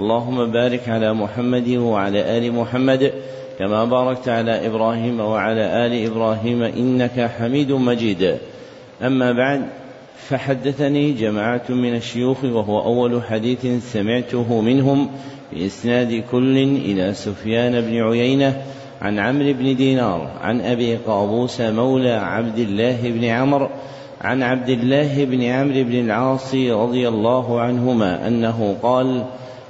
اللهم بارك على محمد وعلى آل محمد كما باركت على إبراهيم وعلى آل إبراهيم إنك حميد مجيد. أما بعد فحدثني جماعة من الشيوخ وهو أول حديث سمعته منهم بإسناد كل إلى سفيان بن عيينة عن عمرو بن دينار عن أبي قابوس مولى عبد الله بن عمرو عن عبد الله بن عمرو بن العاص رضي الله عنهما أنه قال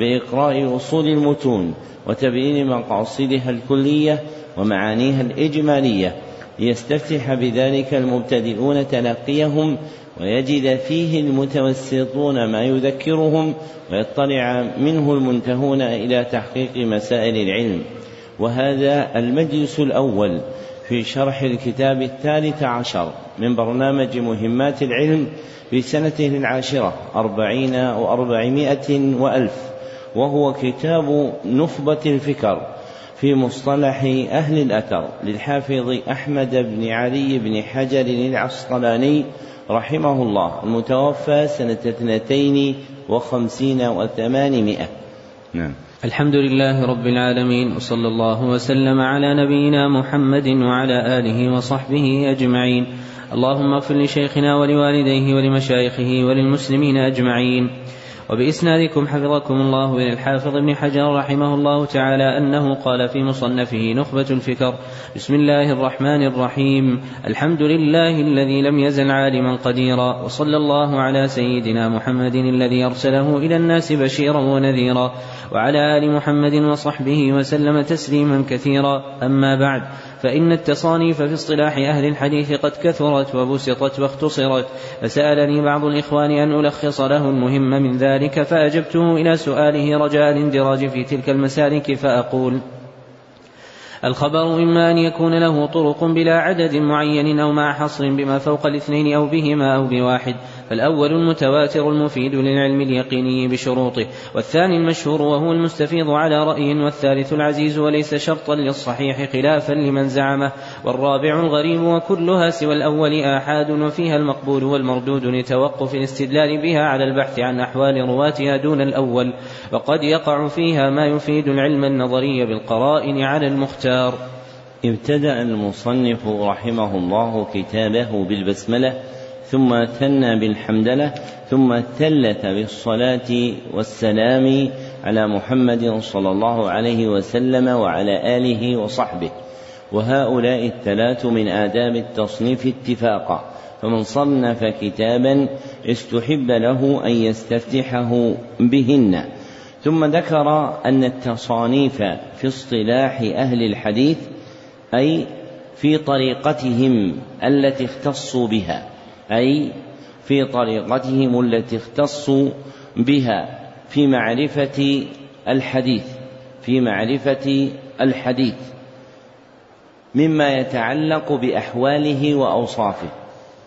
بإقراء أصول المتون وتبيين مقاصدها الكلية ومعانيها الإجمالية ليستفتح بذلك المبتدئون تلقيهم ويجد فيه المتوسطون ما يذكرهم ويطلع منه المنتهون إلى تحقيق مسائل العلم. وهذا المجلس الأول في شرح الكتاب الثالث عشر من برنامج مهمات العلم في سنته العاشرة أربعين وأربعمائة وألف. وهو كتاب نخبة الفكر في مصطلح أهل الأثر للحافظ أحمد بن علي بن حجر العسقلاني رحمه الله المتوفى سنة اثنتين وخمسين وثمانمائة. نعم. الحمد لله رب العالمين وصلى الله وسلم على نبينا محمد وعلى آله وصحبه أجمعين. اللهم اغفر لشيخنا ولوالديه ولمشايخه وللمسلمين أجمعين. وبإسنادكم حفظكم الله إلى الحافظ ابن حجر رحمه الله تعالى أنه قال في مصنفه نخبة الفكر بسم الله الرحمن الرحيم. الحمد لله الذي لم يزل عالما قديرا وصلى الله على سيدنا محمد الذي أرسله إلى الناس بشيرا ونذيرا وعلى آل محمد وصحبه وسلم تسليما كثيرا. أما بعد فإن التصانيف في اصطلاح أهل الحديث قد كثرت وبسطت واختصرت. فسألني بعض الإخوان أن ألخص له المهم من ذلك فأجبته إلى سؤاله رجاء الاندراج في تلك المسالك فأقول الخبر إما أن يكون له طرق بلا عدد معين أو مع حصر بما فوق الاثنين أو بهما أو بواحد فالأول المتواتر المفيد للعلم اليقيني بشروطه والثاني المشهور وهو المستفيض على رأي والثالث العزيز وليس شرطا للصحيح خلافا لمن زعمه والرابع الغريب وكلها سوى الأول آحاد وفيها المقبول والمردود لتوقف الاستدلال بها على البحث عن أحوال رواتها دون الأول وقد يقع فيها ما يفيد العلم النظري بالقرائن على المختار. ابتدأ المصنف رحمه الله كتابه بالبسملة ثم ثنى بالحمدلة ثم ثلث بالصلاة والسلام على محمد صلى الله عليه وسلم وعلى آله وصحبه. وهؤلاء الثلاث من آداب التصنيف اتفاقا. فمن صنف كتابا استحب له أن يستفتحه بهن. ثم ذكر أن التصانيف في اصطلاح أهل الحديث أي في طريقتهم التي اختصوا بها أي في طريقتهم التي اختصوا بها في معرفة الحديث في معرفة الحديث مما يتعلق بأحواله وأوصافه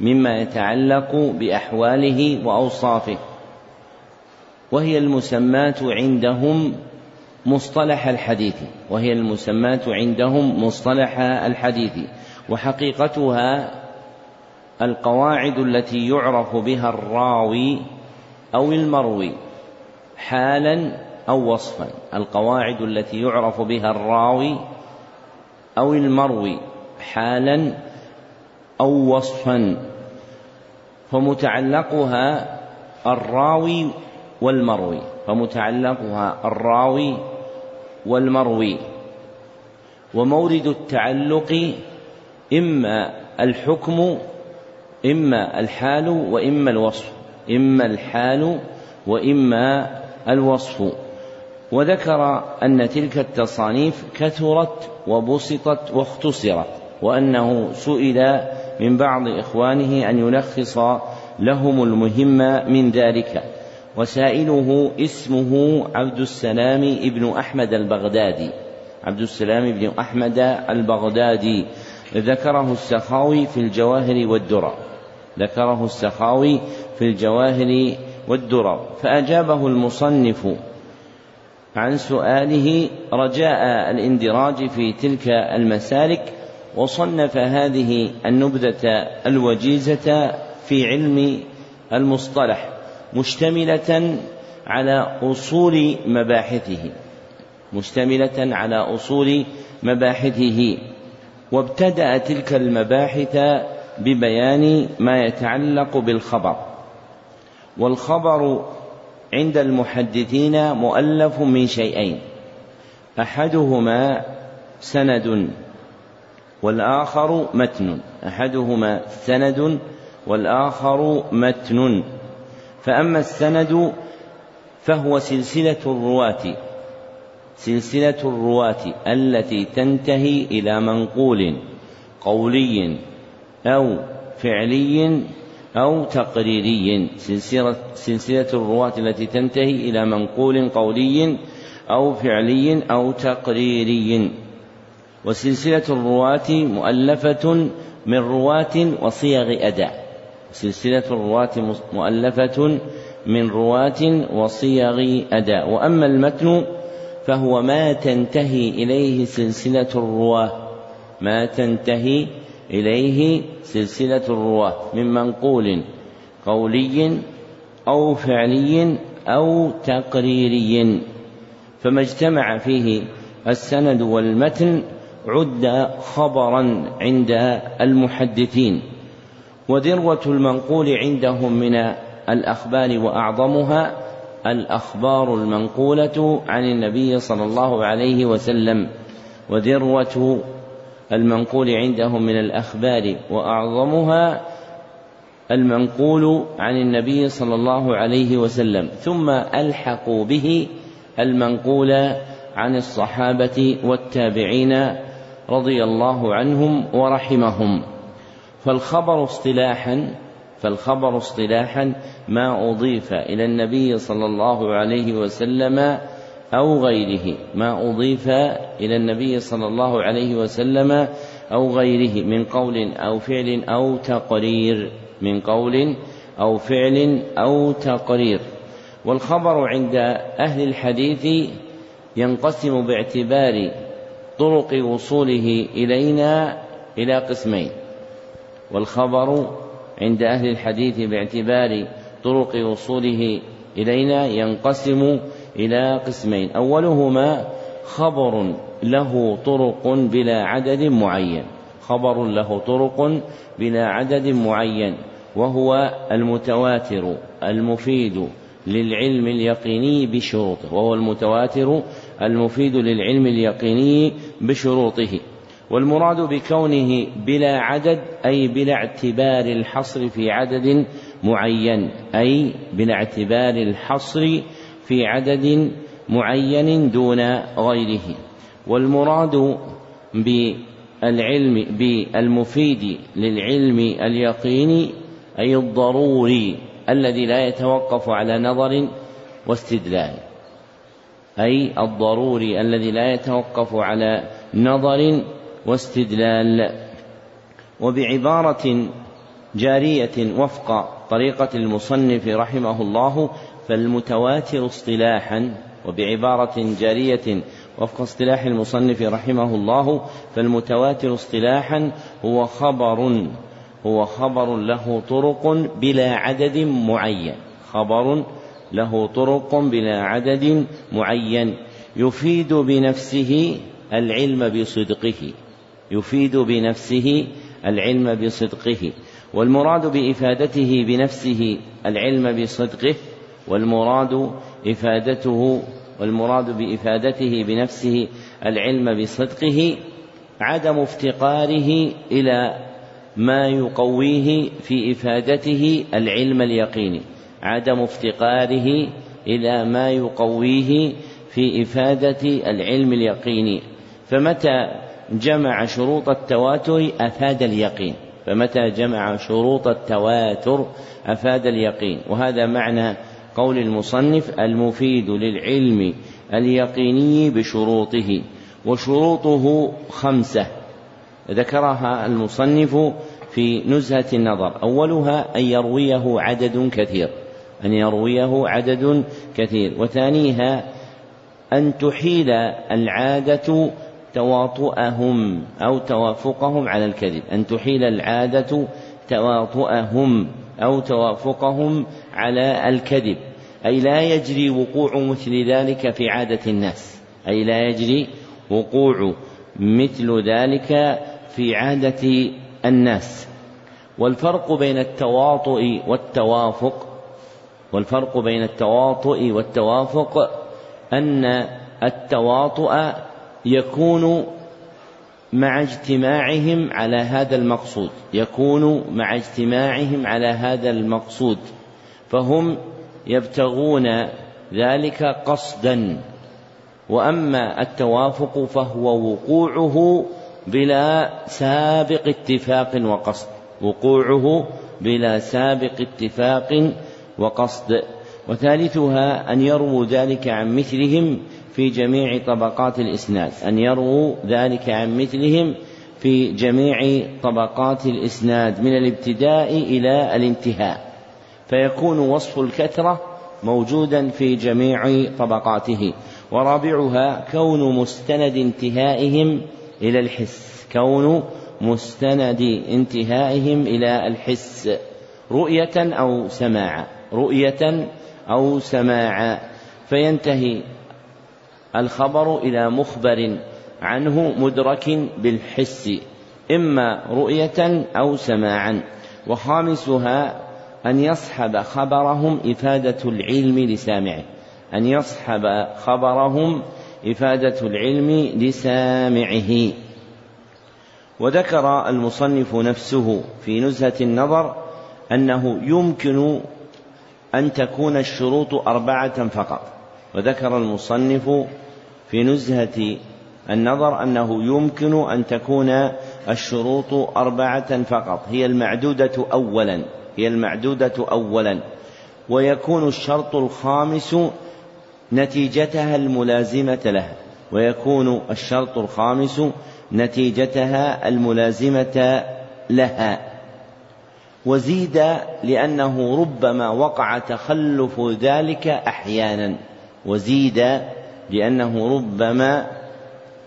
مما يتعلق بأحواله وأوصافه. وهي المسماة عندهم مصطلح الحديث وهي المسماة عندهم مصطلح الحديث وحقيقتها القواعد التي يعرف بها الراوي أو المروي حالا أو وصفا القواعد التي يعرف بها الراوي أو المروي حالا أو وصفا فمتعلقها الراوي والمروي فمتعلقها الراوي والمروي. ومورد التعلق إما الحكم إما الحال وإما الوصف. إما الحال وإما الوصف. وذكر أن تلك التصانيف كثرت وبسطت واختصرت وأنه سئل من بعض إخوانه أن يلخص لهم المهم من ذلك. وسائله اسمه عبد السلام ابن أحمد البغدادي. عبد السلام بن أحمد البغدادي. ذكره السخاوي في الجواهر والدرر. ذكره السخاوي في الجواهر والدرر. فأجابه المصنف عن سؤاله رجاء الاندراج في تلك المسالك وصنف هذه النبذة الوجيزة في علم المصطلح. مشتملة على أصول مباحثه. مشتملة على أصول مباحثه. وابتدأ تلك المباحث ببيان ما يتعلق بالخبر. والخبر عند المحدثين مؤلف من شيئين. أحدهما سند والآخر متن. أحدهما سند والآخر متن. فأما السند فهو سلسلة الرواة سلسلة الرواة التي تنتهي إلى منقول قولي أو فعلي أو تقريري. سلسلة, سلسلة الرواة التي تنتهي إلى منقول قولي أو فعلي أو تقريري. وسلسلة الرواة مؤلفة من رواة وصيغ أداء. سلسلة الرواة مؤلفة من رواة وصيغ أداء. وأما المتن فهو ما تنتهي إليه سلسلة الرواة. ما تنتهي إليه سلسلة الرواة من منقول قولي أو فعلي أو تقريري. فما اجتمع فيه السند والمتن عد خبرا عند المحدثين. وذروة المنقول عندهم من الأخبار وأعظمها الأخبار المنقولة عن النبي صلى الله عليه وسلم وذروة المنقول عندهم من الأخبار وأعظمها المنقول عن النبي صلى الله عليه وسلم ثم ألحقوا به المنقول عن الصحابة والتابعين رضي الله عنهم ورحمهم. فالخبر اصطلاحا فالخبر اصطلاحا ما أضيف إلى النبي صلى الله عليه وسلم أو غيره. ما أضيف إلى النبي صلى الله عليه وسلم أو غيره من قول أو فعل أو تقرير. من قول أو فعل أو تقرير. والخبر عند أهل الحديث ينقسم باعتبار طرق وصوله إلينا إلى قسمين. والخبر عند أهل الحديث باعتبار طرق وصوله إلينا ينقسم إلى قسمين. أولهما خبر له طرق بلا عدد معين. خبر له طرق بلا عدد معين وهو المتواتر المفيد للعلم اليقيني بشروطه وهو المتواتر المفيد للعلم اليقيني بشروطه. والمراد بكونه بلا عدد أي بلا اعتبار الحصر في عدد معين أي بلا اعتبار الحصر في عدد معين دون غيره. والمراد بالعلم بالمفيد للعلم اليقيني أي الضروري الذي لا يتوقف على نظر واستدلال أي الضروري الذي لا يتوقف على نظر واستدلال وبعبارة جارية وفق طريقة المصنف رحمه الله فالمتواتر اصطلاحا وبعبارة جارية وفق اصطلاح المصنف رحمه الله فالمتواتر اصطلاحا هو خبر هو خبر له طرق بلا عدد معين خبر له طرق بلا عدد معين يفيد بنفسه العلم بصدقه. يفيد بنفسه العلم بصدقه والمراد بإفادته بنفسه العلم بصدقه والمراد إفادته والمراد بإفادته بنفسه العلم بصدقه عدم افتقاره إلى ما يقويه في إفادته العلم اليقيني عدم افتقاره إلى ما يقويه في إفادة العلم اليقيني. فمتى جمع شروط التواتر أفاد اليقين. فمتى جمع شروط التواتر أفاد اليقين؟ وهذا معنى قول المصنف المفيد للعلم اليقيني بشروطه وشروطه خمسة. ذكرها المصنف في نزهة النظر. أولها أن يرويه عدد كثير. أن يرويه عدد كثير. وثانيها أن تحيل العادة تواطؤهم أو توافقهم على الكذب. أن تحيل العادة تواطؤهم أو توافقهم على الكذب. أي لا يجري وقوع مثل ذلك في عادة الناس. أي لا يجري وقوع مثل ذلك في عادة الناس. والفرق بين التواطؤ والتوافق والفرق بين التواطؤ والتوافق أن التواطؤ يكون مع اجتماعهم على هذا المقصود. يكون مع اجتماعهم على هذا المقصود. فهم يبتغون ذلك قصدا. وأما التوافق فهو وقوعه بلا سابق اتفاق وقصد. وقوعه بلا سابق اتفاق وقصد. وثالثها أن يرووا ذلك عن مثلهم في جميع طبقات الإسناد أن يرووا ذلك عن مثلهم في جميع طبقات الإسناد من الابتداء إلى الانتهاء. فيكون وصف الكثرة موجودا في جميع طبقاته ورابعها كون مستند انتهائهم إلى الحس كون مستند انتهائهم إلى الحس رؤية أو سماعا رؤية أو سماعا فينتهي الخبر إلى مخبر عنه مدرك بالحس إما رؤية أو سماعا. وخامسها أن يصحب خبرهم إفادة العلم لسامعه. أن يصحب خبرهم إفادة العلم لسامعه. وذكر المصنف نفسه في نزهة النظر أنه يمكن أن تكون الشروط أربعة فقط. وذكر المصنف في نزهة النظر أنه يمكن أن تكون الشروط أربعة فقط. هي المعدودة أولا. هي المعدودة أولا. ويكون الشرط الخامس نتيجتها الملازمة لها ويكون الشرط الخامس نتيجتها الملازمة لها. وزيد لأنه ربما وقع تخلف ذلك أحيانا. وزيد لأنه ربما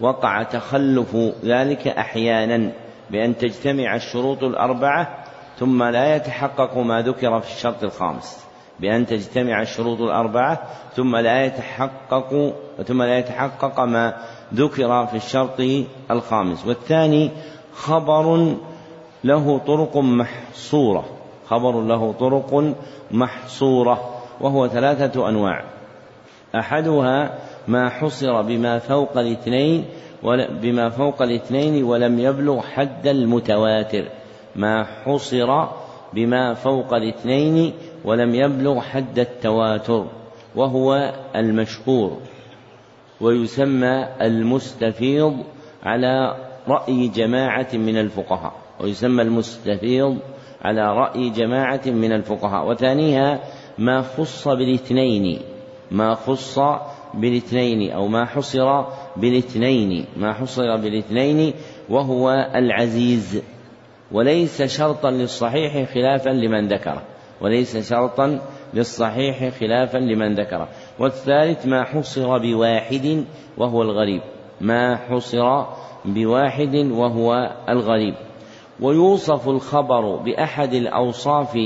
وقع تخلف ذلك أحيانا بأن تجتمع الشروط الأربعة ثم لا يتحقق ما ذكر في الشرط الخامس. بأن تجتمع الشروط الأربعة ثم لا يتحقق ثم لا يتحقق ما ذكر في الشرط الخامس. والثاني خبر له طرق محصورة. خبر له طرق محصورة وهو ثلاثة أنواع. أحدها ما حصر بما فوق الاثنين بما فوق الاثنين ولم يبلغ حد المتواتر. ما حصر بما فوق الاثنين ولم يبلغ حد التواتر وهو المشهور ويسمى المستفيض على رأي جماعة من الفقهاء ويسمى المستفيض على رأي جماعة من الفقهاء. وثانيها ما خص بالاثنين ما خص بالاثنين أو ما حصر بالاثنين ما حصر بالاثنين وهو العزيز. وليس شرطا للصحيح خلافا لمن ذكره. وليس شرطا للصحيح خلافا لمن ذكره. والثالث ما حصر بواحد وهو الغريب. ما حصر بواحد وهو الغريب. ويوصف الخبر بأحد الأوصاف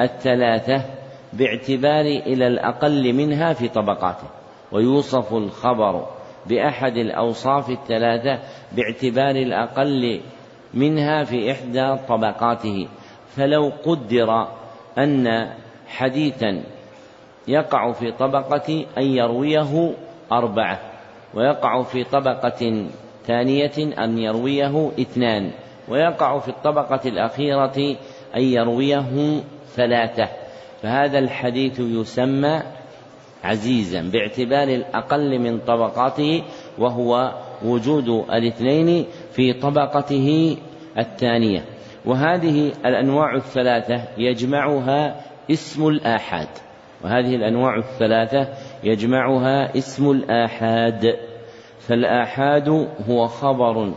الثلاثة باعتبار إلى الأقل منها في طبقاته. ويوصف الخبر بأحد الأوصاف الثلاثة باعتبار الأقل منها في إحدى طبقاته. فلو قدر أن حديثا يقع في طبقة أن يرويه أربعة ويقع في طبقة ثانية أن يرويه اثنان ويقع في الطبقة الأخيرة أن يرويه ثلاثة فهذا الحديث يسمى عزيزا باعتبار الأقل من طبقاته وهو وجود الاثنين في طبقته الثانية. وهذه الأنواع الثلاثة يجمعها اسم الآحاد. وهذه الأنواع الثلاثة يجمعها اسم الآحاد. فالآحاد هو خبر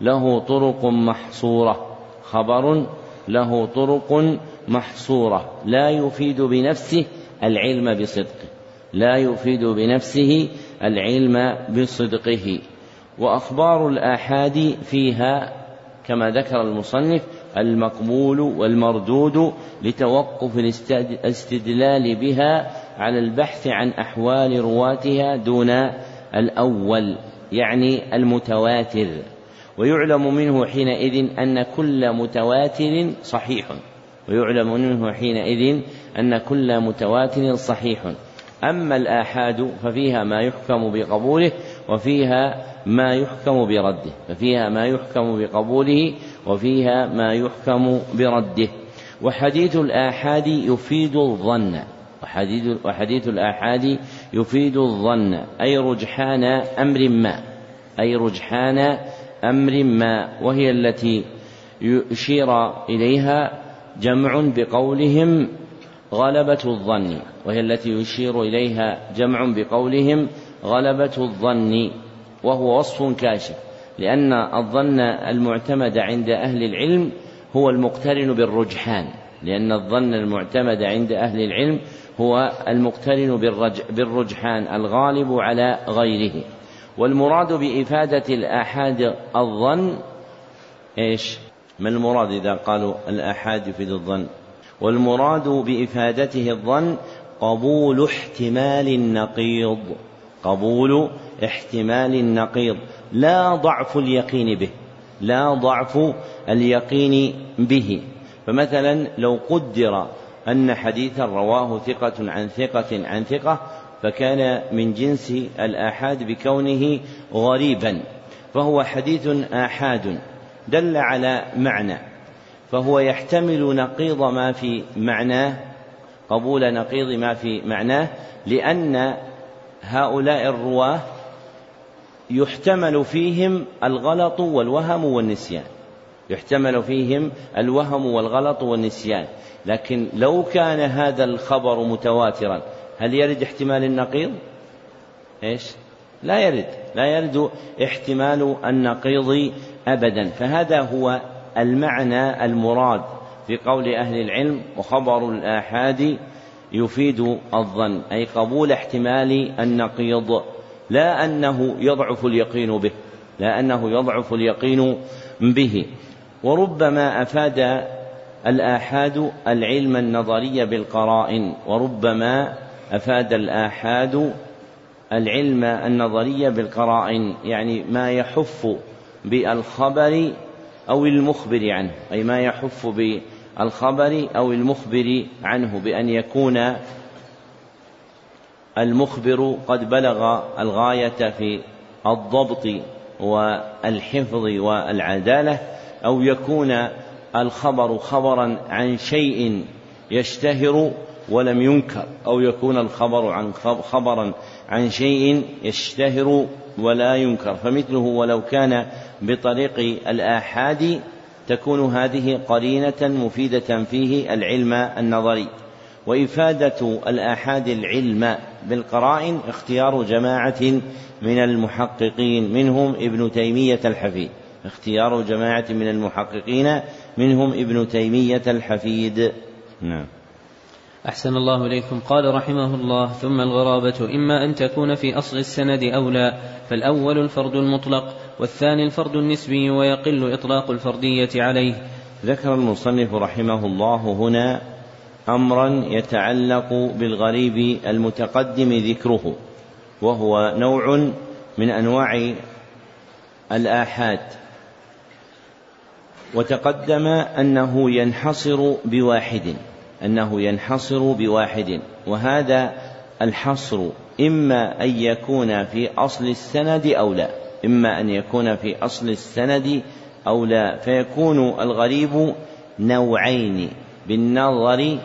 له طرق محصورة. خبر له طرق محصورة. لا يفيد بنفسه العلم بصدقه لا يفيد بنفسه العلم بصدقه. وأخبار الآحاد فيها كما ذكر المصنف المقبول والمردود لتوقف الاستدلال بها على البحث عن أحوال رواتها دون الأول يعني المتواتر. ويعلم منه حينئذ أن كل متواتر صحيح. ويعلم منه حينئذ أن كل متواتر صحيح. أما الآحاد ففيها ما يحكم بقبوله وفيها ما يحكم برده ففيها ما يحكم بقبوله وفيها ما يحكم برده. وحديث الآحاد يفيد الظن وحديث, وحديث الآحاد يفيد الظن أي رجحان أمر ما أي رجحان أمر ما وهي التي يشير إليها جمع بقولهم غلبة الظن وهي التي يشير إليها جمع بقولهم غلبة الظن وهو وصف كاشف لأن الظن المعتمد عند أهل العلم هو المقترن بالرجحان لأن الظن المعتمد عند أهل العلم هو المقترن بالرجحان الغالب على غيره. والمراد بإفادة الآحاد الظن إيش؟ ما المراد إذا قالوا الآحاد يفيد الظن؟ والمراد بإفادته الظن قبول احتمال النقيض. قبول احتمال النقيض. لا ضعف اليقين به. لا ضعف اليقين به. فمثلا لو قدر أن حديثا رواه ثقة عن ثقة عن ثقة فكان من جنس الآحاد بكونه غريبا فهو حديث آحاد دل على معنى. فهو يحتمل نقيض ما في معناه قبول نقيض ما في معناه لأن هؤلاء الرواة يحتمل فيهم الغلط والوهم والنسيان. يحتمل فيهم الوهم والغلط والنسيان. لكن لو كان هذا الخبر متواترا هل يرد احتمال النقيض؟ إيش؟ لا يرد. لا يرد احتمال النقيض ابدا. فهذا هو المعنى المراد في قول أهل العلم وخبر الآحاد يفيد الظن أي قبول احتمال النقيض. لا أنه يضعف اليقين به لا أنه يضعف اليقين به. وربما أفاد الآحاد العلم النظري بالقرائن وربما أفاد الآحاد العلم النظري بالقرائن يعني ما يحف بالخبر أو المخبر عنه أي ما يحف بالخبر أو المخبر عنه بأن يكون المخبر قد بلغ الغاية في الضبط والحفظ والعدالة أو يكون الخبر خبرا عن شيء يشتهر ولم ينكر أو يكون الخبر عن خبرا عن شيء يشتهر ولا ينكر. فمثله ولو كان بطريق الآحاد تكون هذه قرينة مفيدة فيه العلم النظري. وإفادة الآحاد العلم بالقرائن اختيار جماعة من المحققين منهم ابن تيمية الحفيد. اختيار جماعة من المحققين منهم ابن تيمية الحفيد. نعم. أحسن الله إليكم. قال رحمه الله ثم الغرابة إما أن تكون في أصل السند أو لا فالأول الفرد المطلق والثاني الفرد النسبي ويقل إطلاق الفردية عليه. ذكر المصنف رحمه الله هنا أمرا يتعلق بالغريب المتقدم ذكره وهو نوع من أنواع الآحاد. وتقدم أنه ينحصر بواحد. أنه ينحصر بواحد وهذا الحصر إما أن يكون في أصل السند أو لا إما أن يكون في أصل السند أو لا. فيكون الغريب نوعين بالنظر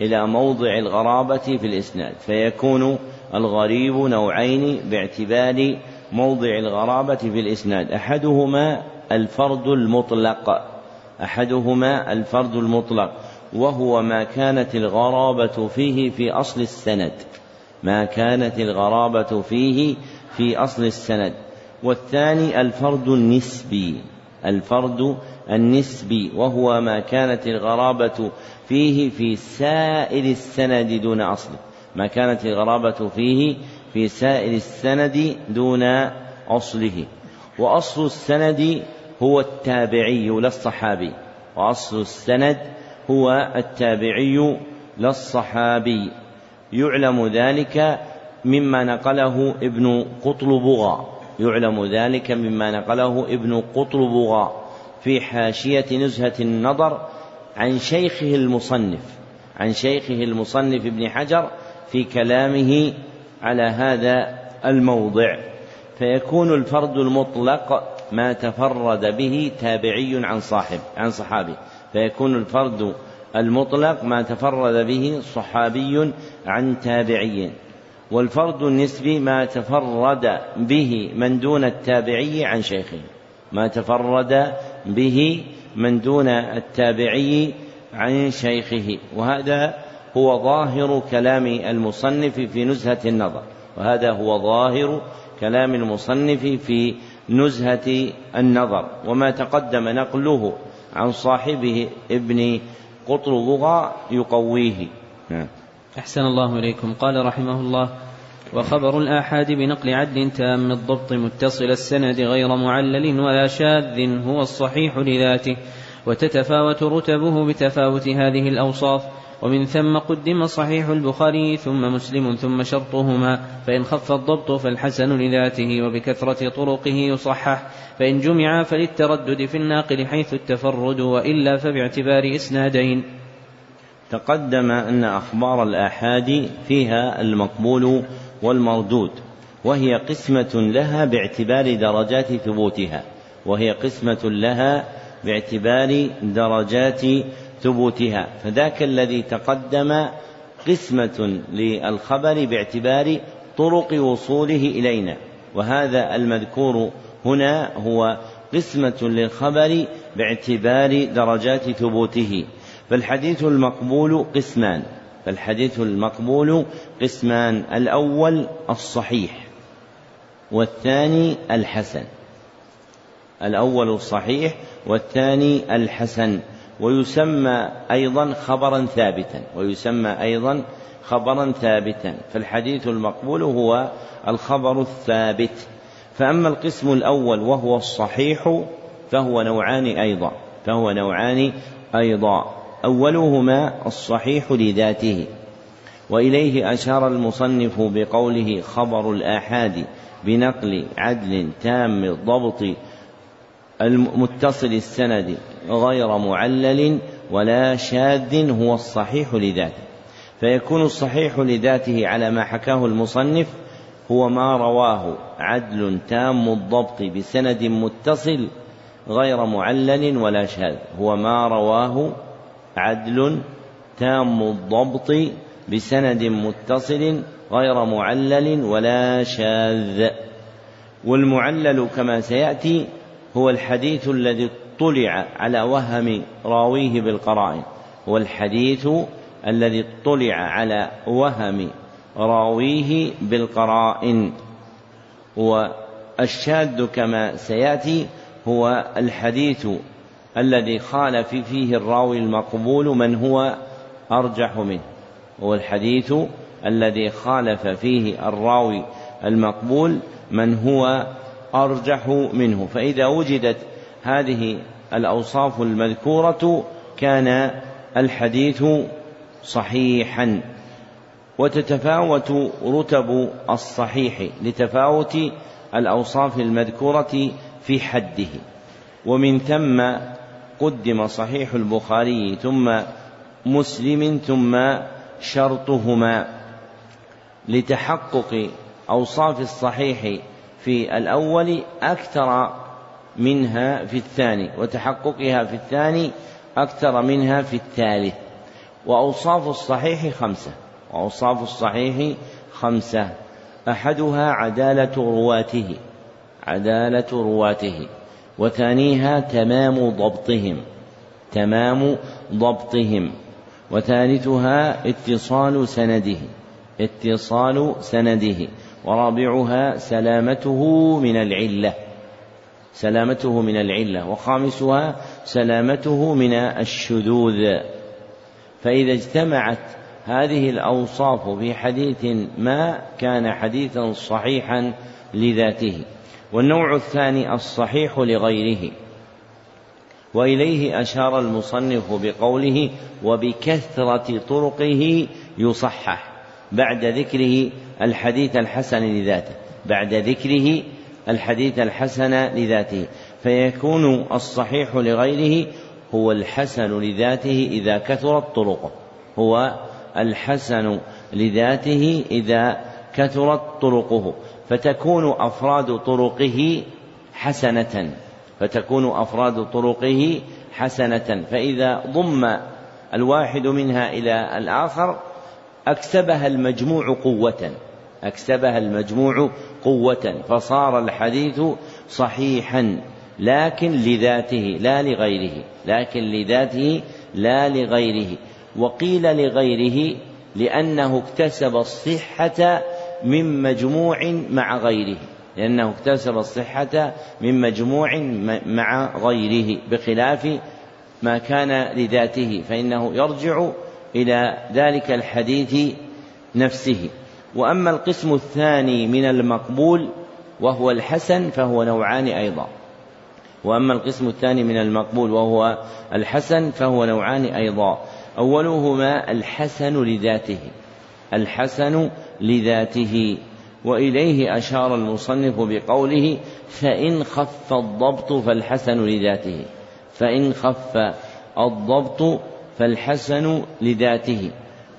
إلى موضع الغرابة في الإسناد. فيكون الغريب نوعين باعتبار موضع الغرابة في الإسناد. أحدهما الفرد المطلق أحدهما الفرد المطلق. وهو ما كانت الغرابة فيه في أصل السند. ما كانت الغرابة فيه في أصل السند. والثاني الفرد النسبي. الفرد النسبي. وهو ما كانت الغرابة فيه في سائر السند دون أصله ما كانت الغرابة فيه في سائر السند دون أصله. وأصل السند هو التابعي لا الصحابي. وأصل السند هو التابعي لا الصحابي يعلم ذلك مما نقله ابن قطلبغا يعلم ذلك مما نقله ابن قطلبغا في حاشية نزهة النظر عن شيخه المصنف عن شيخه المصنف ابن حجر في كلامه على هذا الموضع. فيكون الفرد المطلق ما تفرد به تابعي عن صاحب عن صحابي. فيكون الفرد المطلق ما تفرد به صحابي عن تابعي. والفرد النسبي ما تفرد به من دون التابعي عن شيخه. ما تفرد به من دون التابعي عن شيخه. وهذا هو ظاهر كلام المصنف في نزهة النظر. وهذا هو ظاهر كلام المصنف في نزهة النظر. وما تقدم نقله عن صاحبه ابن قطربغا يقويه. نعم. أحسن الله إليكم. قال رحمه الله وخبر الآحاد بنقل عدل تام الضبط متصل السند غير معلل ولا شاذ هو الصحيح لذاته وتتفاوت رتبه بتفاوت هذه الأوصاف. ومن ثم قدم صحيح البخاري ثم مسلم ثم شرطهما فإن خف الضبط فالحسن لذاته وبكثرة طرقه يصحح فإن جمع فللتردد في الناقل حيث التفرد وإلا فباعتبار إسنادين. تقدم أن أخبار الآحاد فيها المقبول والمردود وهي قسمة لها باعتبار درجات ثبوتها وهي قسمة لها باعتبار درجات ثبوتها. فذاك الذي تقدم قسمة للخبر باعتبار طرق وصوله إلينا. وهذا المذكور هنا هو قسمة للخبر باعتبار درجات ثبوته. فالحديث المقبول قسمان. فالحديث المقبول قسمان. الأول الصحيح والثاني الحسن. الأول الصحيح والثاني الحسن. ويسمى أيضا خبرا ثابتا ويسمى أيضا خبرا ثابتا. فالحديث المقبول هو الخبر الثابت. فأما القسم الأول وهو الصحيح فهو نوعان أيضا فهو نوعان أيضا. أولهما الصحيح لذاته. وإليه أشار المصنف بقوله خبر الآحاد بنقل عدل تام الضبط المتصل السند غير معلل ولا شاذ هو الصحيح لذاته. فيكون الصحيح لذاته على ما حكاه المصنف هو ما رواه عدل تام الضبط بسند متصل غير معلل ولا شاذ. هو ما رواه عدل تام الضبط بسند متصل غير معلل ولا شاذ. والمعلل كما سيأتي هو الحديث الذي اطلع على وهم راويه بالقرائن. هو الحديث الذي اطلع على وهم راويه بالقرائن. والشاذ كما سيأتي هو الحديث الذي خالف فيه الراوي المقبول من هو أرجح منه. هو الحديث الذي خالف فيه الراوي المقبول من هو أرجح منه. فإذا وجدت هذه الأوصاف المذكورة كان الحديث صحيحا. وتتفاوت رتب الصحيح لتفاوت الأوصاف المذكورة في حده. ومن ثم قدم صحيح البخاري ثم مسلم ثم شرطهما. لتحقق أوصاف الصحيح في الأول أكثر منها في الثاني وتحققها في الثاني أكثر منها في الثالث. وأوصاف الصحيح خمسة وأوصاف الصحيح خمسة. أحدها عدالة رواته عدالة رواته وثانيها تمام ضبطهم تمام ضبطهم. وثالثها اتصال سنده اتصال سنده. ورابعها سلامته من العلة. سلامته من العلة. وخامسها سلامته من الشذوذ. فإذا اجتمعت هذه الأوصاف في حديث ما كان حديثا صحيحا لذاته. والنوع الثاني الصحيح لغيره. وإليه أشار المصنف بقوله وبكثرة طرقه يصحح. بعد ذكره الحديث الحسن لذاته. بعد ذكره الحديث الحسن لذاته. فيكون الصحيح لغيره هو الحسن لذاته إذا كثرت طرقه هو الحسن لذاته إذا كثرت طرقه. فتكون أفراد طرقه حسنة. فتكون أفراد طرقه حسنة. فإذا ضم الواحد منها إلى الآخر أكسبها المجموع قوة. أكسبها المجموع قوة فصار الحديث صحيحا لكن لذاته لا لغيره لكن لذاته لا لغيره. وقيل لغيره لأنه اكتسب الصحة من مجموع مع غيره لأنه اكتسب الصحة من مجموع مع غيره بخلاف ما كان لذاته فإنه يرجع إلى ذلك الحديث نفسه. وأما القسم الثاني من المقبول وهو الحسن فهو نوعان أيضا. وأما القسم الثاني من المقبول وهو الحسن فهو نوعان أيضا. أولهما الحسن لذاته. الحسن لذاته. وإليه أشار المصنف بقوله فإن خف الضبط فالحسن لذاته. فإن خف الضبط فالحسن لذاته.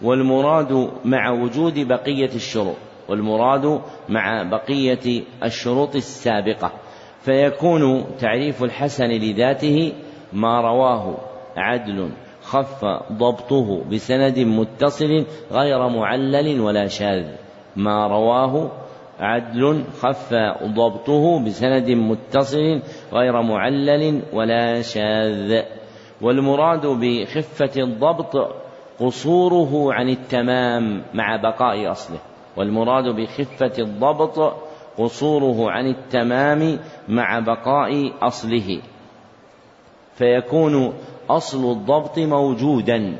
والمراد مع وجود بقية الشروط والمراد مع بقية الشروط السابقة. فيكون تعريف الحسن لذاته ما رواه عدل خف ضبطه بسند متصل غير معلل ولا شاذ. ما رواه عدل خف ضبطه بسند متصل غير معلل ولا شاذ. والمراد بخفة الضبط قصوره عن التمام مع بقاء أصله والمراد بخفة الضبط قصوره عن التمام مع بقاء أصله. فيكون أصل الضبط موجودا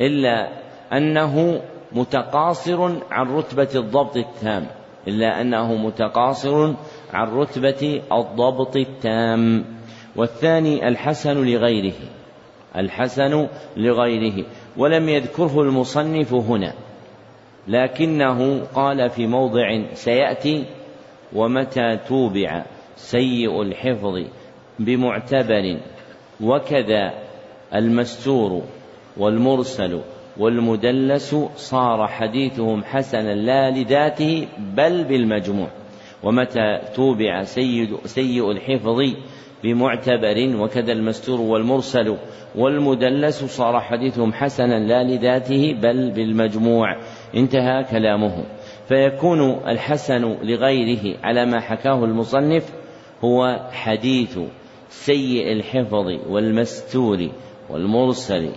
إلا أنه متقاصر عن رتبة الضبط التام إلا أنه متقاصر عن رتبة الضبط التام. والثاني الحسن لغيره الحسن لغيره. ولم يذكره المصنف هنا. لكنه قال في موضع سيأتي ومتى توبع سيء الحفظ بمعتبر وكذا المستور والمرسل والمدلس صار حديثهم حسنا لا لذاته بل بالمجموع. ومتى توبع سيد سيء الحفظ بمعتبر وكذا المستور والمرسل والمدلس صار حديثهم حسنا لا لذاته بل بالمجموع. انتهى كلامه. فيكون الحسن لغيره على ما حكاه المصنف هو حديث سيء الحفظ والمستور والمرسل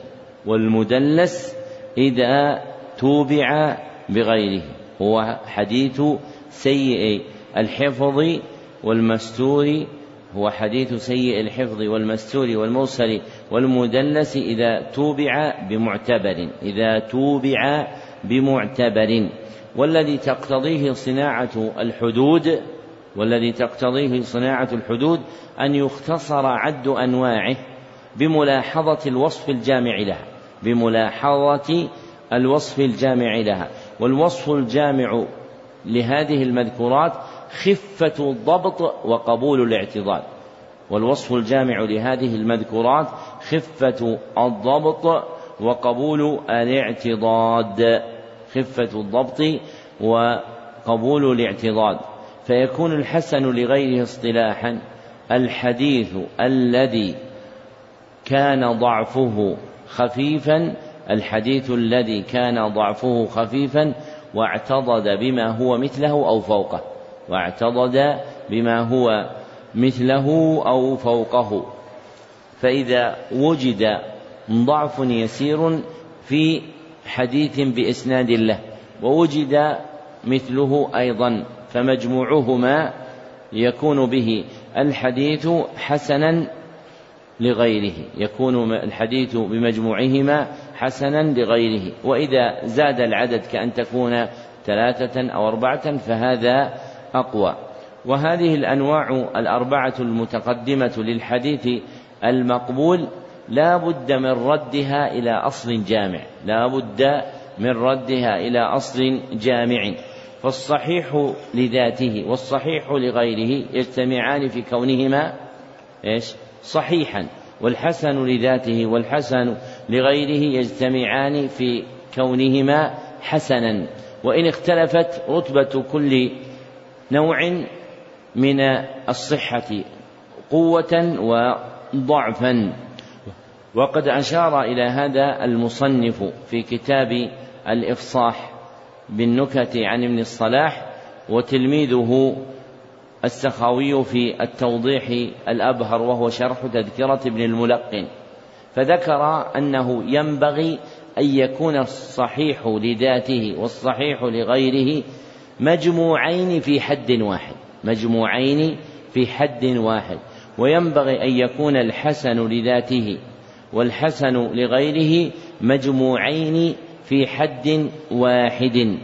والمدلس إذا توبع بغيره. هو حديث سيء الحفظ والمستور هو حديث سيء الحفظ والمستور والمرسل والمدلس إذا توبع بمعتبر إذا توبع بمعتبر. والذي تقتضيه صناعة الحدود والذي تقتضيه صناعة الحدود أن يختصر عد أنواعه بملاحظة الوصف الجامع لها بملاحظة الوصف الجامع لها. والوصف الجامع لهذه المذكورات خفة الضبط وقبول الاعتضاد. والوصف الجامع لهذه المذكورات خفة الضبط وقبول الاعتضاد. خفة الضبط وقبول الاعتضاد. فيكون الحسن لغيره اصطلاحا الحديث الذي كان ضعفه خفيفا الحديث الذي كان ضعفه خفيفا واعتضد بما هو مثله أو فوقه. واعتضد بما هو مثله أو فوقه. فإذا وجد ضعف يسير في حديث بإسناد له ووجد مثله أيضا فمجموعهما يكون به. الحديث حسنا لغيره يكون الحديث بمجموعهما حسنا لغيره. وإذا زاد العدد كأن تكون ثلاثة أو أربعة فهذا أقوى. وهذه الأنواع الأربعة المتقدمة للحديث المقبول لا بد من ردها إلى أصل جامع. لا بد من ردها إلى أصل جامع. فالصحيح لذاته والصحيح لغيره يجتمعان في كونهما إيش؟ صحيحا. والحسن لذاته والحسن لغيره يجتمعان في كونهما حسنا. وإن اختلفت رتبة كل نوع من الصحة قوة وضعفا. وقد أشار إلى هذا المصنف في كتاب الإفصاح بالنكت عن ابن الصلاح وتلميذه السخاوي في التوضيح الأبهر وهو شرح تذكرة ابن الملقن. فذكر أنه ينبغي أن يكون الصحيح لذاته والصحيح لغيره مجموعين في حد واحد. مجموعين في حد واحد. وينبغي أن يكون الحسن لذاته والحسن لغيره مجموعين في حد واحد.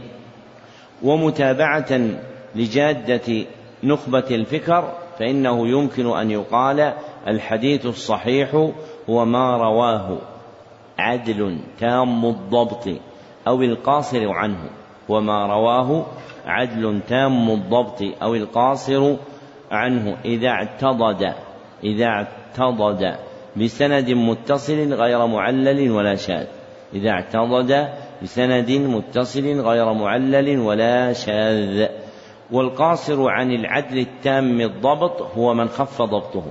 ومتابعة لجادة نخبة الفكر فإنه يمكن أن يقال الحديث الصحيح هو ما رواه عدل تام الضبط أو القاصر عنه. وما رواه عدل تام الضبط أو القاصر عنه إذا اعتضد إذا اعتضد بسند متصل غير معلل ولا شاذ إذا اعتضد بسند متصل غير معلل ولا شاذ. والقاصر عن العدل التام الضبط هو من خف ضبطه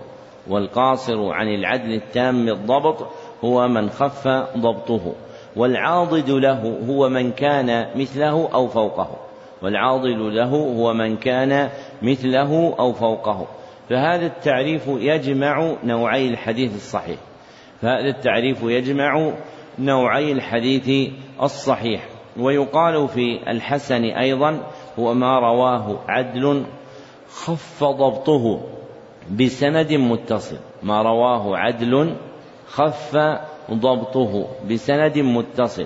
والقاصر عن العدل التام الضبط هو من خف ضبطه. والعاضد له هو من كان مثله أو فوقه. والعاضد له هو من كان مثله أو فوقه. فهذا التعريف يجمع نوعي الحديث الصحيح. فهذا التعريف يجمع نوعي الحديث الصحيح. ويقال في الحسن أيضا هو ما رواه عدل خف ضبطه بسند متصل. ما رواه عدل خف ضبطه بسند متصل.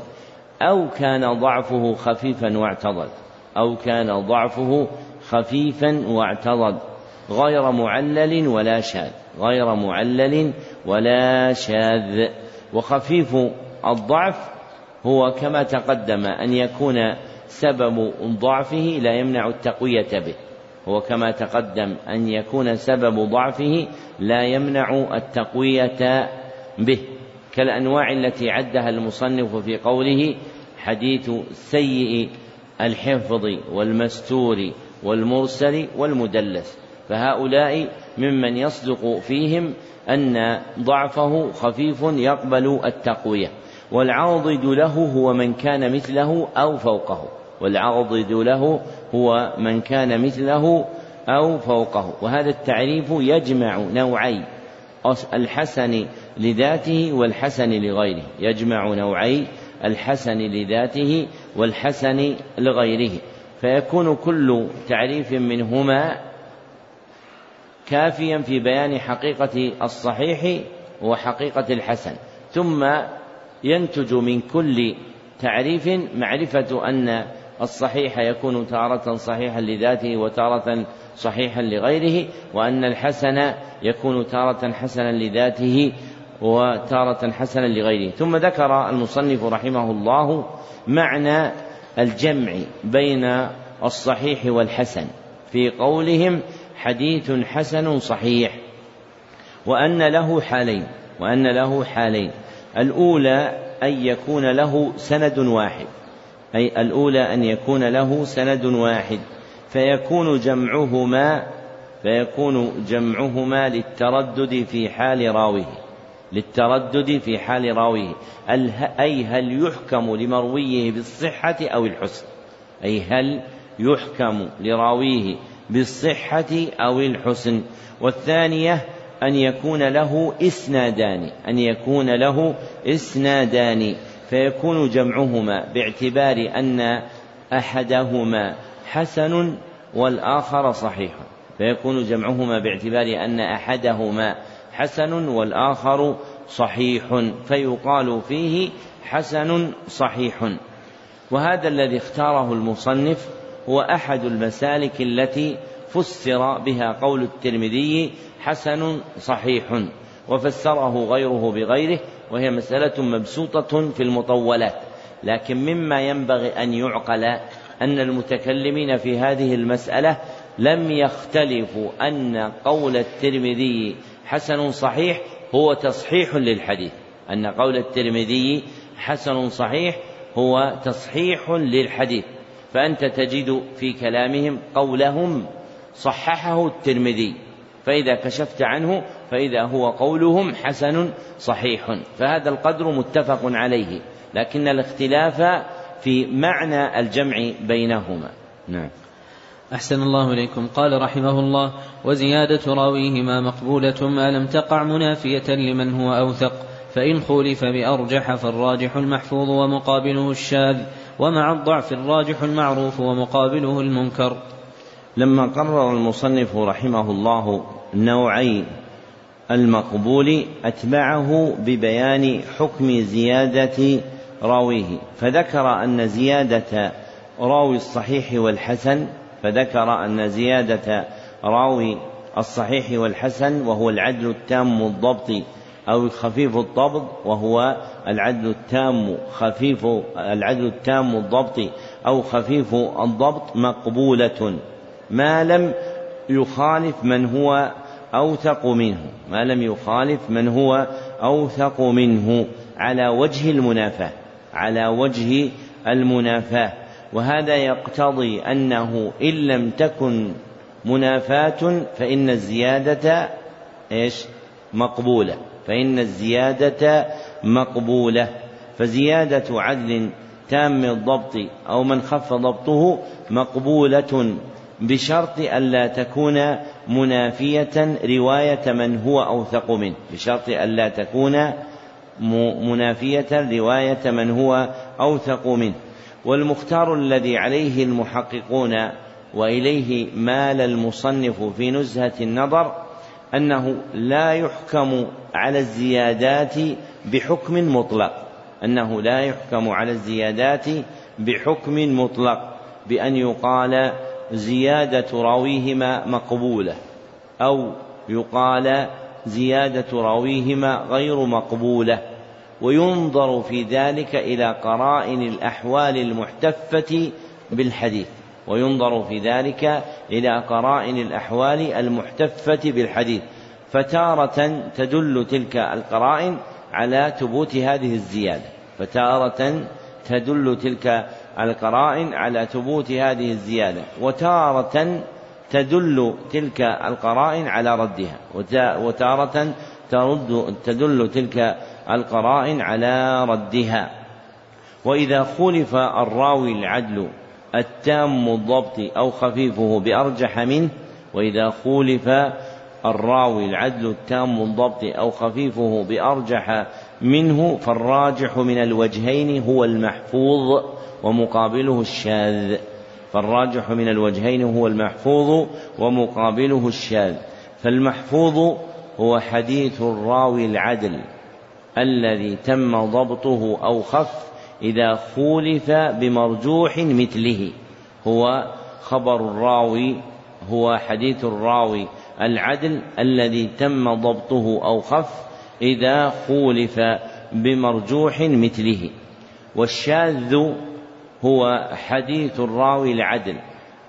أو كان ضعفه خفيفا واعتضد. أو كان ضعفه خفيفا واعتضد. غير معلل ولا شاذ. غير معلل ولا شاذ. وخفيف الضعف هو كما تقدم أن يكون سبب ضعفه لا يمنع التقوية به. هو كما تقدم أن يكون سبب ضعفه لا يمنع التقوية به. كالأنواع التي عدها المصنف في قوله حديث سيء الحفظ والمستور والمرسل والمدلس. فهؤلاء ممن يصدق فيهم أن ضعفه خفيف يقبل التقوية والعاضد له هو من كان مثله أو فوقه والعاضد له هو من كان مثله أو فوقه. وهذا التعريف يجمع نوعي الحسن لذاته والحسن لغيره. يجمع نوعي الحسن لذاته والحسن لغيره. فيكون كل تعريف منهما كافيا في بيان حقيقة الصحيح وحقيقة الحسن. ثم ينتج من كل تعريف معرفة أن الصحيح يكون تارة صحيحا لذاته وتارة صحيحا لغيره وأن الحسن يكون تارة حسنا لذاته وتارة حسنا لغيره. ثم ذكر المصنف رحمه الله معنى الجمع بين الصحيح والحسن. في قولهم حديث حسن صحيح. وأن له حالين. وأن له حالين. الأولى أن يكون له سند واحد. أي الأولى أن يكون له سند واحد. فيكون جمعهما فيكون جمعهما للتردد في حال راويه. للتردد في حال راويه. أي هل يحكم لمرويه بالصحة أو الحسن؟ أي هل يحكم لراويه بالصحة أو الحسن؟ والثانية أن يكون له إسنادان أن يكون له إسنادان. فيكون جمعهما باعتبار أن أحدهما حسن والآخر صحيح. فيكون جمعهما باعتبار أن أحدهما حسن والآخر صحيح فيقال فيه حسن صحيح. وهذا الذي اختاره المصنف هو أحد المسالك التي فسر بها قول الترمذي حسن صحيح وفسره غيره بغيره وهي مسألة مبسوطة في المطولات. لكن مما ينبغي أن يعقل أن المتكلمين في هذه المسألة لم يختلفوا أن قول الترمذي حسن صحيح هو تصحيح للحديث. أن قول الترمذي حسن صحيح هو تصحيح للحديث. فأنت تجد في كلامهم قولهم صححه الترمذي. فإذا كشفت عنه فإذا هو قولهم حسن صحيح. فهذا القدر متفق عليه. لكن الاختلاف في معنى الجمع بينهما. نعم. أحسن الله إليكم. قال رحمه الله وزيادة راويهما مقبولة ما لم تقع منافية لمن هو أوثق فإن خولف بأرجح فالراجح المحفوظ ومقابله الشاذ ومع الضعف الراجح المعروف ومقابله المنكر. لما قرر المصنف رحمه الله نوعي المقبول أتبعه ببيان حكم زيادة راويه فذكر أن زيادة راوي الصحيح والحسن فذكر أن زيادة راوي الصحيح والحسن وهو العدل التام الضبط أو خفيف الضبط وهو العدل التام خفيف العدل التام الضبط أو خفيف الضبط مقبولة ما لم يخالف من هو أوثق منه ما لم يخالف من هو أوثق منه على وجه المنافاة على وجه المنافاة وهذا يقتضي أنه إن لم تكن منافاة فإن الزيادة إيش؟ مقبولة. فإن الزيادة مقبولة. فزيادة عدل تام الضبط أو من خف ضبطه مقبولة بشرط ألا تكون منافية رواية من هو أوثق منه. بشرط ألا تكون منافية رواية من هو أوثق منه. والمختار الذي عليه المحققون وإليه مال المصنف في نزهة النظر أنه لا يحكم على الزيادات بحكم مطلق أنه لا يحكم على الزيادات بحكم مطلق بأن يقال زيادة راويهما مقبولة أو يقال زيادة راويهما غير مقبولة. وينظر في ذلك إلى قرائن الأحوال المحتفة بالحديث. وينظر في ذلك إلى قرائن الأحوال المحتفة بالحديث. فتارة تدل تلك القرائن على ثبوت هذه الزيادة. فتارة تدل تلك القرائن على ثبوت هذه الزيادة. وتارة تدل تلك القرائن على ردها. وتارة ترد تدل تلك القرائن على ردها. وإذا خولف الراوي العدل التام الضبط أو خفيفه بأرجح منه. وإذا خولف الراوي العدل التام الضبط أو خفيفه بأرجح منه فالراجح من الوجهين هو المحفوظ ومقابله الشاذ. فالراجح من الوجهين هو المحفوظ ومقابله الشاذ. فالمحفوظ هو حديث الراوي العدل. الذي تم ضبطه أو خف إذا خولف بمرجوح مثله. هو خبر الراوي هو حديث الراوي. العدل الذي تم ضبطه أو خف إذا خولف بمرجوح مثله. والشاذ هو حديث الراوي العدل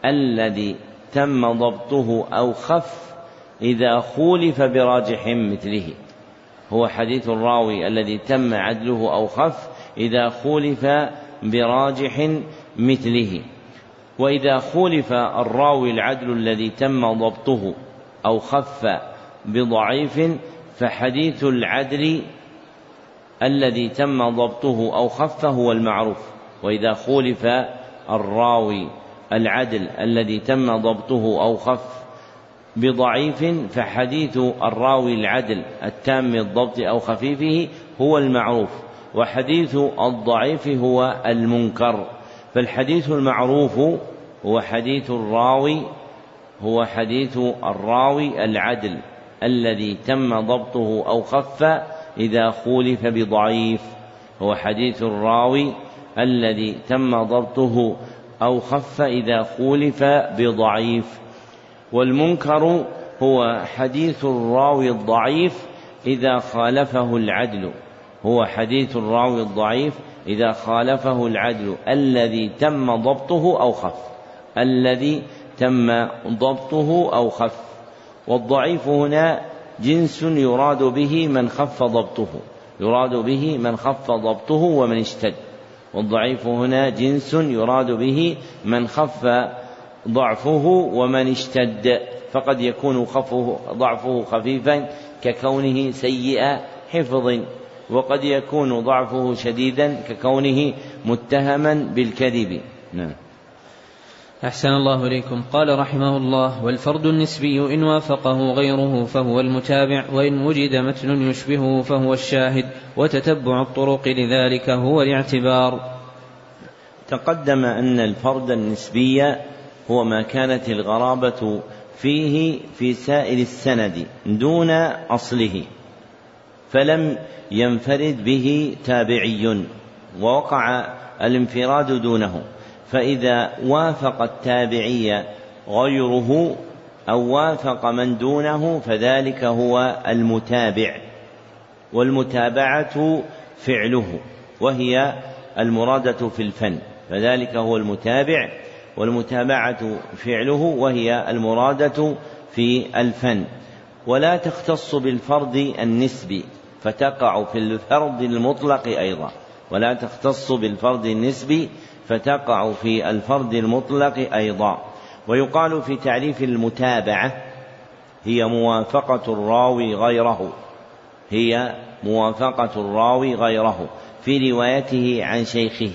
الذي تم ضبطه أو خف إذا خولف براجح مثله. هو حديث الراوي الذي تم عدله أو خف إذا خولف براجح مثله. وإذا خولف الراوي العدل الذي تم ضبطه أو خف بضعيف فحديث العدل الذي تم ضبطه أو خف هو المعروف. وإذا خولف الراوي العدل الذي تم ضبطه أو خف بضعيف فحديث الراوي العدل التام الضبط أو خفيفه هو المعروف وحديث الضعيف هو المنكر. فالحديث المعروف هو حديث الراوي هو حديث الراوي العدل الذي تم ضبطه أو خف إذا خولف بضعيف. هو حديث الراوي الذي تم ضبطه أو خف إذا خولف بضعيف. والمنكر هو حديث الراوي الضعيف إذا خالفه العدل. هو حديث الراوي الضعيف إذا خالفه العدل. الذي تم ضبطه أو خف. الذي تم ضبطه أو خف. والضعيف هنا جنس يراد به من خف ضبطه. يراد به من خف ضبطه ومن اشتد. والضعيف هنا جنس يراد به من خف ضعفه ومن اشتد فقد يكون خفه ضعفه خفيفا ككونه سيء حفظ وقد يكون ضعفه شديدا ككونه متهما بالكذب. نعم. أحسن الله إليكم. قال رحمه الله والفرد النسبي إن وافقه غيره فهو المتابع وإن وجد متن يشبهه فهو الشاهد وتتبع الطرق لذلك هو الاعتبار. تقدم أن الفرد النسبي هو ما كانت الغرابة فيه في سائر السند دون أصله فلم ينفرد به تابعي ووقع الانفراد دونه. فإذا وافق التابعي غيره أو وافق من دونه فذلك هو المتابع والمتابعة فعله وهي المرادة في الفن فذلك هو المتابع والمتابعة فعله وهي المرادة في الفن. ولا تختص بالفرد النسبي فتقع في الفرد المطلق أيضا. ولا تختص بالفرد النسبي فتقع في الفرد المطلق أيضا. ويقال في تعريف المتابعة هي موافقة الراوي غيره. هي موافقة الراوي غيره. في روايته عن شيخه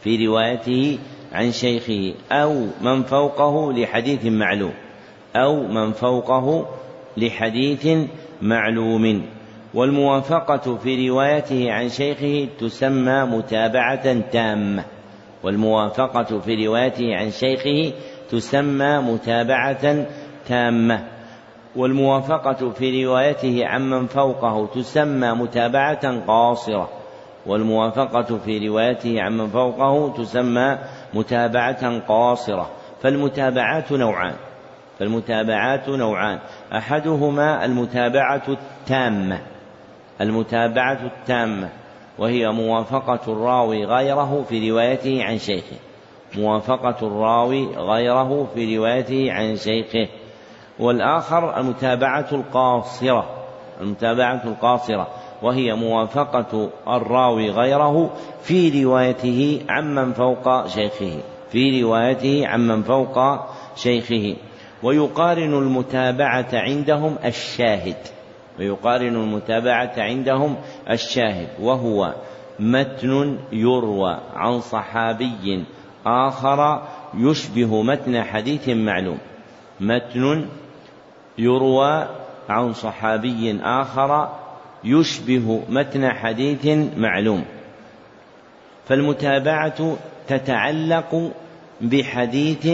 في روايته عن شيخه أو من فوقه لحديث معلوم أو من فوقه لحديث معلوم. والموافقة في روايته عن شيخه تسمى متابعة تامة. والموافقة في روايته عن شيخه تسمى متابعة تامة. والموافقة في روايته عمن فوقه تسمى متابعة قاصرة. والموافقة في روايته عمن فوقه تسمى متابعة قاصرة فالمتابعات نوعان فالمتابعات نوعان. أحدهما المتابعة التامة المتابعة التامة وهي موافقة الراوي غيره في روايته عن شيخه. موافقة الراوي غيره في روايته عن شيخه. والآخر المتابعة القاصرة المتابعة القاصرة. وهي موافقة الراوي غيره في روايته عمن فوق شيخه في روايته عمن فوق شيخه. ويقارن المتابعة عندهم الشاهد ويقارن المتابعة عندهم الشاهد وهو متن يروى عن صحابي آخر يشبه متن حديث معلوم. متن يروى عن صحابي آخر يشبه متن حديث معلوم. فالمتابعة تتعلق بحديث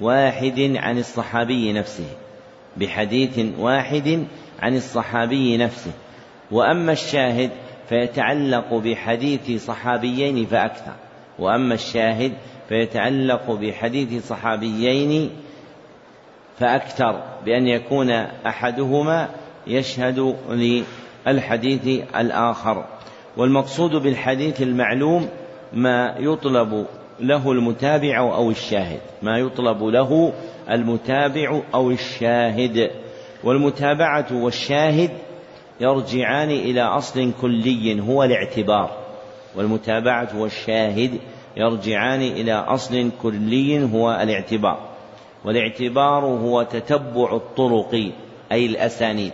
واحد عن الصحابي نفسه بحديث واحد عن الصحابي نفسه. وأما الشاهد فيتعلق بحديث صحابيين فأكثر. وأما الشاهد فيتعلق بحديث صحابيين فأكثر بأن يكون أحدهما يشهد للحديث الآخر. والمقصود بالحديث المعلوم ما يطلب له المتابع أو الشاهد. ما يطلب له المتابع أو الشاهد. والمتابعة والشاهد يرجعان إلى أصل كلي هو الاعتبار. والمتابعة والشاهد يرجعان إلى أصل كلي هو الاعتبار. والاعتبار هو تتبع الطرق أي الأسانيد.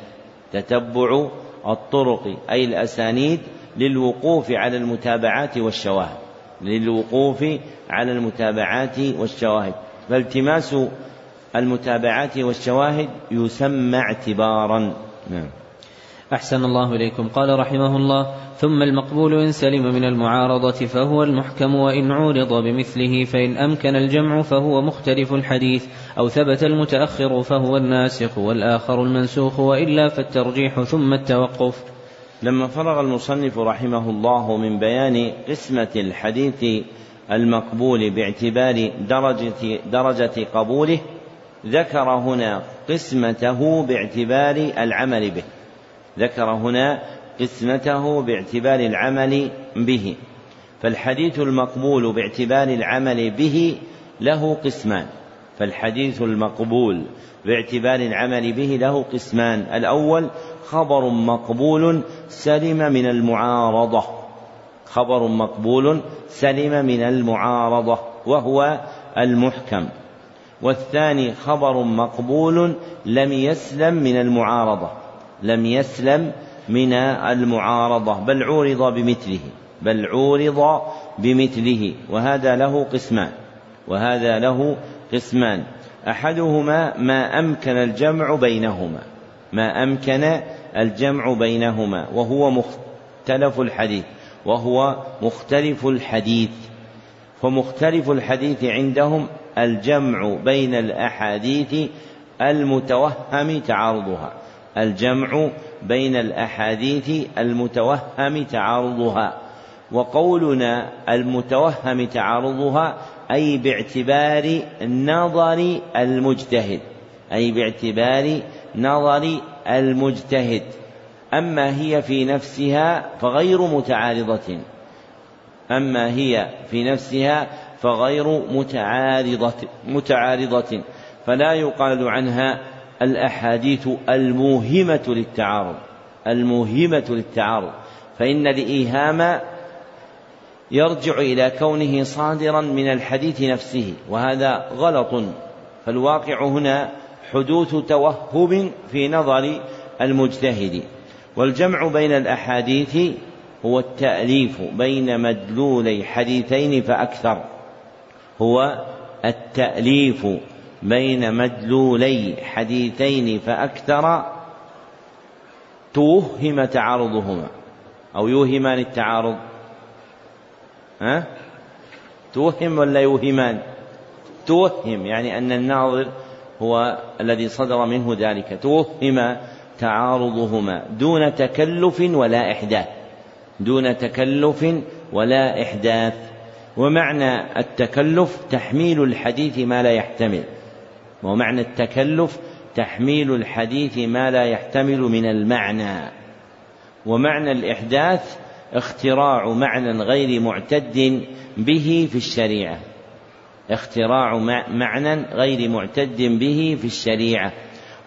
تتبع الطرق أي الأسانيد للوقوف على المتابعات والشواهد. للوقوف على المتابعات والشواهد. فالتماس المتابعات والشواهد يسمى اعتبارا. نعم. أحسن الله إليكم. قال رحمه الله ثم المقبول إن سلم من المعارضة فهو المحكم وإن عورض بمثله فإن أمكن الجمع فهو مختلف الحديث أو ثبت المتأخر فهو الناسخ والآخر المنسوخ وإلا فالترجيح ثم التوقف. لما فرغ المصنف رحمه الله من بيان قسمة الحديث المقبول باعتبار درجة درجة قبوله ذكر هنا قسمته باعتبار العمل به. ذكر هنا قسمته باعتبار العمل به. فالحديث المقبول باعتبار العمل به له قسمان. فالحديث المقبول باعتبار العمل به له قسمان. الأول خبر مقبول سلم من المعارضة. خبر مقبول سلم من المعارضة وهو المحكم. والثاني خبر مقبول لم يسلم من المعارضة. لم يسلم من المعارضة بل عورض بمثله بل عورض بمثله وهذا له قسمان وهذا له قسمان. أحدهما ما أمكن الجمع بينهما ما أمكن الجمع بينهما وهو مختلف الحديث وهو مختلف الحديث. فمختلف الحديث عندهم الجمع بين الأحاديث المتوهم تعارضها. الجمع بين الأحاديث المتوهم تعارضها وقولنا المتوهم تعارضها أي باعتبار نظر المجتهد أي باعتبار نظر المجتهد. أما هي في نفسها فغير متعارضة أما هي في نفسها فغير متعارضة متعارضة فلا يقال عنها الأحاديث الموهمة للتعارض الموهمة للتعارض. فإن الإيهام يرجع إلى كونه صادرا من الحديث نفسه وهذا غلط. فالواقع هنا حدوث توهم في نظر المجتهد. والجمع بين الأحاديث هو التأليف بين مدلولي حديثين فأكثر. هو التأليف. بين مدلولي حديثين فأكثر توهم تعارضهما. أو يوهمان التعارض. ها؟ توهم ولا يوهمان؟ توهم يعني أن الناظر هو الذي صدر منه ذلك. توهم تعارضهما دون تكلف ولا إحداث. دون تكلف ولا إحداث. ومعنى التكلف تحميل الحديث ما لا يحتمل. ومعنى التكلف تحميل الحديث ما لا يحتمل من المعنى. ومعنى الإحداث اختراع معنى غير معتد به في الشريعة. اختراع معنى غير معتد به في الشريعة.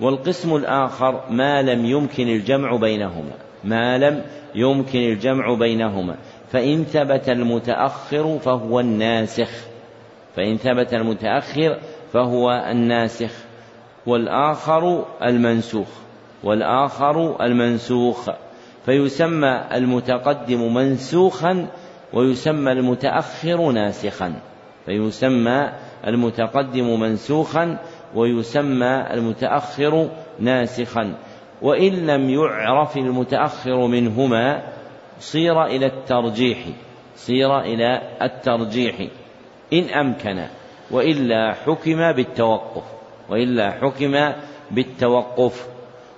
والقسم الآخر ما لم يمكن الجمع بينهما. ما لم يمكن الجمع بينهما. فإن ثبت المتأخر فهو الناسخ. فإن ثبت المتأخر فهو الناسخ والآخر المنسوخ والآخر المنسوخ. فيسمى المتقدم منسوخا ويسمى المتأخر ناسخا. فيسمى المتقدم منسوخا ويسمى المتأخر ناسخا. وإن لم يعرف المتأخر منهما صير إلى الترجيح صير إلى الترجيح. إن أمكن. وإلا حكم بالتوقف وإلا حكم بالتوقف.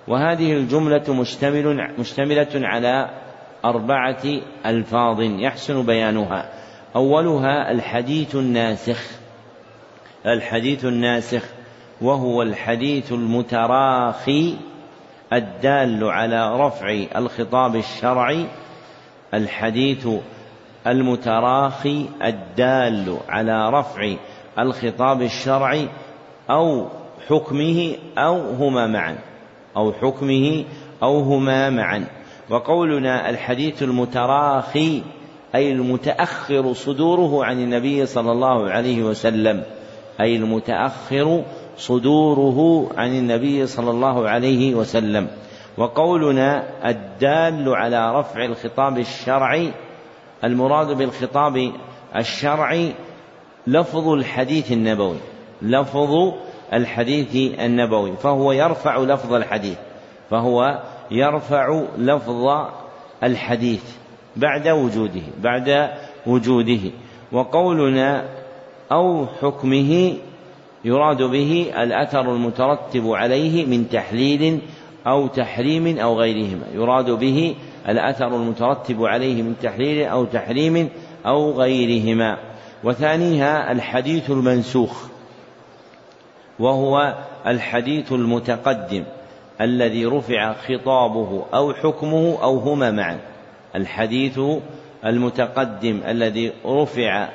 وهذه الجملة مشتمل مشتملة على أربعة ألفاظ يحسن بيانها. أولها الحديث الناسخ الحديث الناسخ وهو الحديث المتراخي الدال على رفع الخطاب الشرعي الحديث المتراخي الدال على رفع الخطاب الشرعي أو حكمه أو هما معا أو حكمه أو هما معا. وقولنا الحديث المتراخي أي المتأخر صدوره عن النبي صلى الله عليه وسلم أي المتأخر صدوره عن النبي صلى الله عليه وسلم. وقولنا الدال على رفع الخطاب الشرعي المراد بالخطاب الشرعي لفظ الحديث النبوي لفظ الحديث النبوي فهو يرفع لفظ الحديث فهو يرفع لفظ الحديث بعد وجوده بعد وجوده وقولنا أو حكمه يراد به الأثر المترتب عليه من تحليل أو تحريم أو غيرهما يراد به الأثر المترتب عليه من تحليل أو تحريم أو غيرهما. وثانيها الحديث المنسوخ وهو الحديث المتقدم الذي رفع خطابه أو حكمه أو هما معا. الحديث المتقدم الذي رفع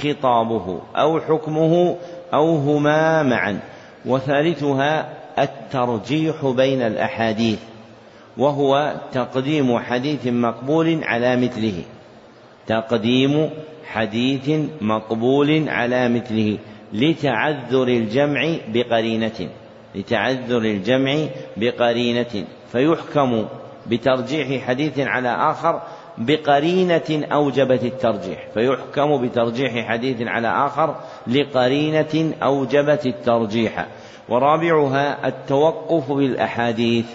خطابه أو حكمه أو هما معا. وثالثها الترجيح بين الأحاديث وهو تقديم حديث مقبول على مثله. تقديم حديث مقبول على مثله لتعذر الجمع بقرينة لتعذر الجمع بقرينة فيحكم بترجيح حديث على آخر بقرينة أوجبت الترجيح فيحكم بترجيح حديث على آخر لقرينة أوجبت الترجيح. ورابعها التوقف بالأحاديث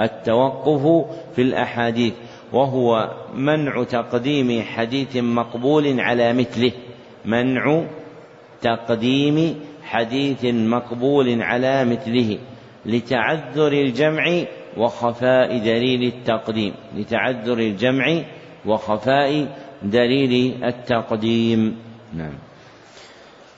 التوقف في الأحاديث. وهو منع تقديم حديث مقبول على مثله. منع تقديم حديث مقبول على مثله. لتعذر الجمع وخفاء دليل التقديم. لتعذر الجمع وخفاء دليل التقديم. نعم.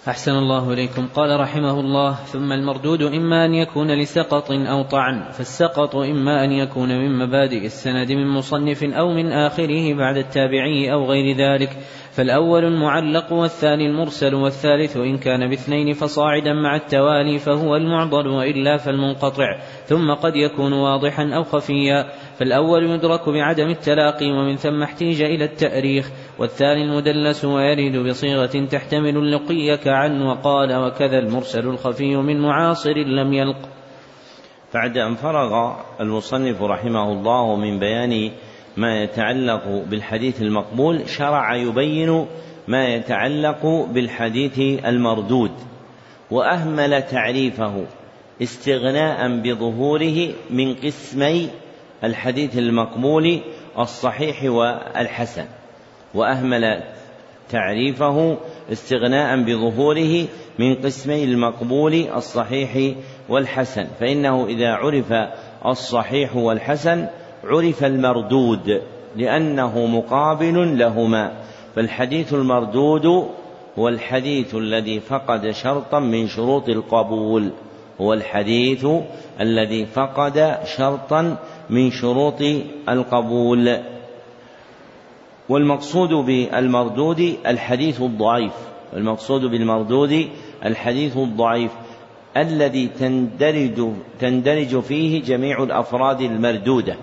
أحسن الله إليكم. قال رحمه الله ثم المردود إما أن يكون لسقط أو طعن فالسقط إما أن يكون من مبادئ السند من مصنف أو من آخره بعد التابعي أو غير ذلك. فالأول المعلق والثاني المرسل والثالث إن كان باثنين فصاعدا مع التوالي فهو المعضل وإلا فالمنقطع ثم قد يكون واضحا أو خفيا. فالأول يدرك بعدم التلاقي ومن ثم احتيج إلى التأريخ. والثاني المدلس ويرد بصيغة تحتمل اللقي كعن وقال وكذا المرسل الخفي من معاصر لم يلق. بعد أن فرغ المصنف رحمه الله من بيان ما يتعلق بالحديث المقبول شرع يبين ما يتعلق بالحديث المردود وأهمل تعريفه استغناء بظهوره من قسمي الحديث المقبول الصحيح والحسن. وأهمل تعريفه استغناء بظهوره من قسمي المقبول الصحيح والحسن فإنه إذا عرف الصحيح والحسن عرف المردود لأنه مقابل لهما فالحديث المردود هو الحديث الذي فقد شرطا من شروط القبول هو الحديث الذي فقد شرطا من شروط القبول. والمقصود بالمردود الحديث الضعيف. المقصود بالمردود الحديث الضعيف الذي تندرج تندرج فيه جميع الأفراد المردودة.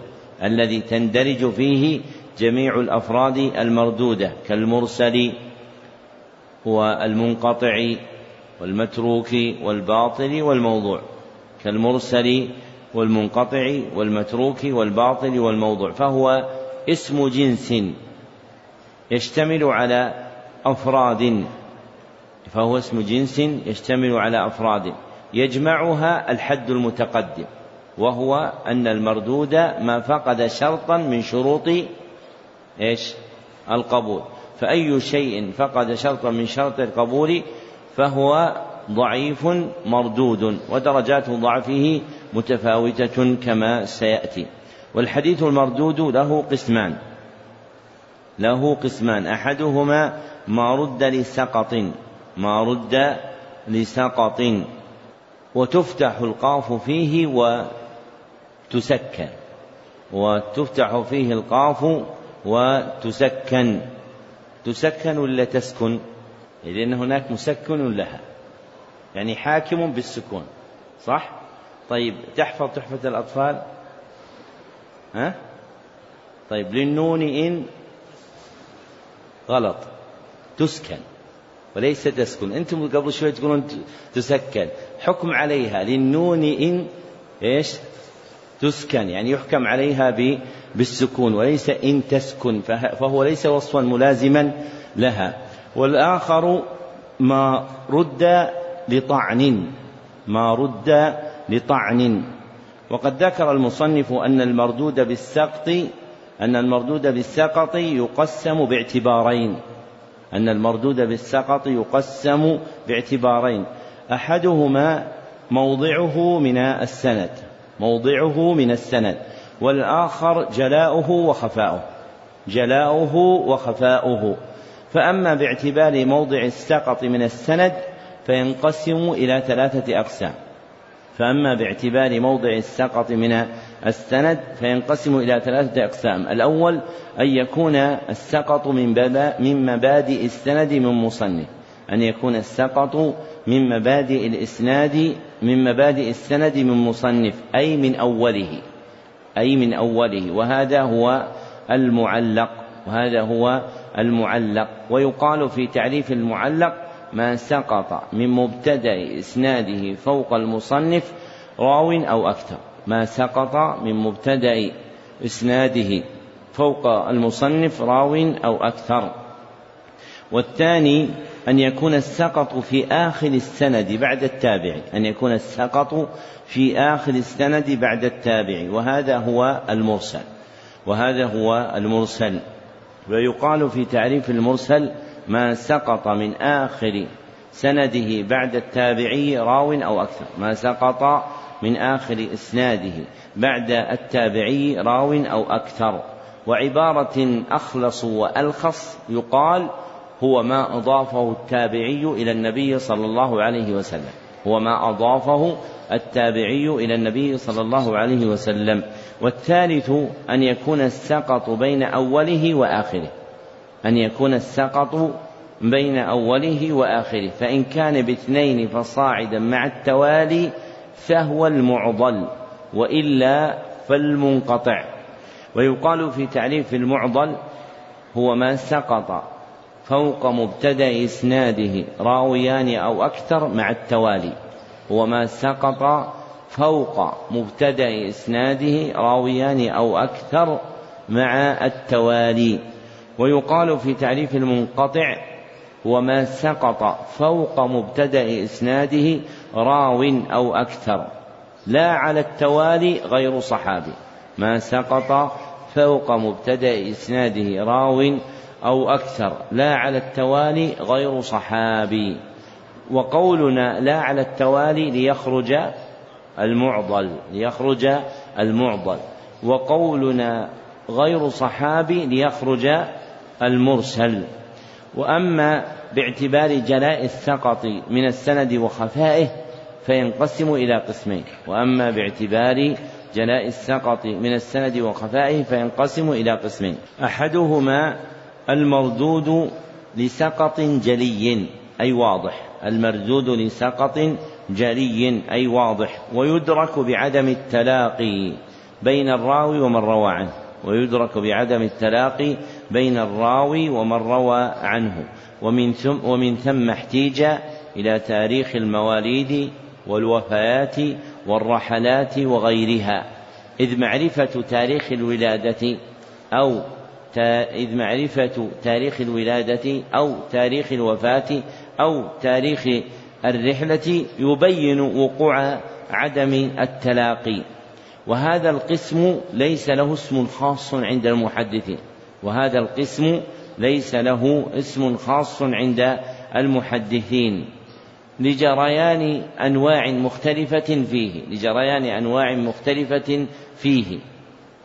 الذي تندرج فيه جميع الأفراد المردودة كالمرسل والمنقطع والمتروك والباطل والموضوع. كالمرسل والمنقطع والمتروك والباطل والموضوع. فهو اسم جنس. يشتمل على أفراد فهو اسم جنس يشتمل على أفراد. يجمعها الحد المتقدم وهو أن المردود ما فقد شرطا من شروط إيش؟ القبول. فأي شيء فقد شرطا من شرط القبول فهو ضعيف مردود ودرجات ضعفه متفاوتة كما سيأتي. والحديث المردود له قسمان. له قسمان. أحدهما ما رد لسقط ما رد لسقط. وتفتح القاف فيه تسكن وتفتح فيه القاف وتسكن. تسكن ولا تسكن؟ لأن هناك مسكن لها. يعني حاكم بالسكون. صح؟ طيب تحفظ تحفة الأطفال؟ ها؟ طيب للنون إن غلط. تسكن. وليس تسكن. أنتم قبل شوي تقولون تسكن. حكم عليها للنون إن إيش؟ تسكن. يعني يحكم عليها بالسكون. وليس إن تسكن. فهو ليس وصفا ملازما لها. والآخر ما رد لطعن. ما رد لطعن. وقد ذكر المصنف أن المردود بالسقط أن المردود بالسقط يقسم باعتبارين. أن المردود بالسقط يقسم باعتبارين. أحدهما موضعه من السند. موضعه من السند. والآخر جلاؤه وخفاؤه. جلاؤه وخفاؤه. فأما باعتبار موضع السقط من السند فينقسم إلى ثلاثة أقسام. فأما باعتبار موضع السقط من السند فينقسم إلى ثلاثة أقسام. الأول أن يكون السقط من, من مبادئ السند من مصنف. أن يكون السقط من مبادئ الإسناد من مبادئ السند من مصنف أي من أوله. أي من أوله. وهذا هو المعلق. وهذا هو المعلق. ويقال في تعريف المعلق ما سقط من مبتدأ إسناده فوق المصنف راو أو أكثر. ما سقط من مبتدأ إسناده فوق المصنف راو أو أكثر. والثاني أن يكون السقط في آخر السند بعد التابع أن يكون السقط في آخر السند بعد التابع وهذا هو المرسل. وهذا هو المرسل. ويقال في تعريف المرسل ما سقط من آخر سنده بعد التابعي راو أو أكثر. ما سقط من آخر إسناده بعد التابعي راو أو أكثر. وعبارة أخلص وألخص يقال هو ما أضافه التابعي إلى النبي صلى الله عليه وسلم. هو ما أضافه التابعي إلى النبي صلى الله عليه وسلم. والثالث أن يكون السقط بين أوله وآخره. أن يكون السقط بين أوله وآخره. فإن كان باثنين فصاعدا مع التوالي فهو المعضل وإلا فالمنقطع. ويقال في تعريف المعضل هو ما سقط فوق مبتدأ إسناده راويان أو أكثر مع التوالي. هو ما سقط فوق مبتدأ إسناده راويان أو أكثر مع التوالي. ويقال في تعريف المنقطع وما سقط فوق مبتدأ إسناده راو أو أكثر. لا على التوالي غير صحابي. ما سقط فوق مبتدأ إسناده راو أو أكثر. لا على التوالي غير صحابي. وقولنا لا على التوالي ليخرج المعضل. ليخرج المعضل. وقولنا غير صحابي ليخرج المرسل. وأما باعتبار جلاء السقط من السند وخفائه فينقسم إلى قسمين. وأما باعتبار جلاء السقط من السند وخفائه فينقسم إلى قسمين. أحدهما المردود لسقط جلي أي واضح. المردود لسقط جلي أي واضح. ويدرك بعدم التلاقي بين الراوي ومن روى عنه. ويدرك بعدم التلاقي بين الراوي ومن روى عنه. ومن ثم, ومن ثم احتيج إلى تاريخ المواليد والوفيات والرحلات وغيرها. إذ معرفة تاريخ الولادة أو إذ معرفة تاريخ الولادة أو تاريخ الوفاة أو تاريخ الرحلة يبين وقوع عدم التلاقي. وهذا القسم ليس له اسم خاص عند المحدثين. وهذا القسم ليس له اسم خاص عند المحدثين لجريان أنواع مختلفة فيه لجريان أنواع مختلفة فيه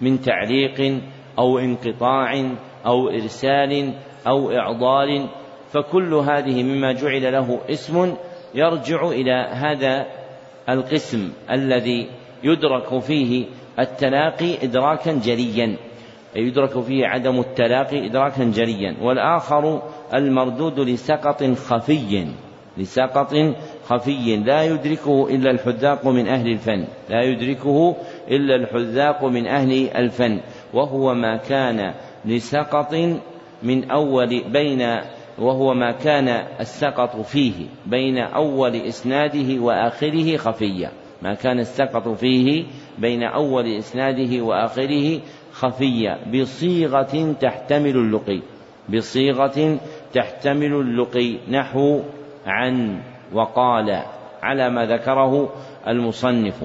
من تعليق أو انقطاع أو إرسال أو إعضال فكل هذه مما جعل له اسم يرجع إلى هذا القسم الذي يدرك فيه التلاقي إدراكا جليا. يدرك فيه عدم التلاقي إدراكا جليا. والآخر المردود لسقط خفي لسقط خفي. لا يدركه إلا الحذاق من أهل الفن. لا يدركه إلا الحذاق من أهل الفن. وهو ما كان لسقط من أول بين وهو ما كان السقط فيه بين أول إسناده وآخره خفيا. ما كان السقط فيه بين أول إسناده وآخره خفيا بصيغة تحتمل اللقي بصيغة تحتمل اللقي نحو عن وقال على ما ذكره المصنف.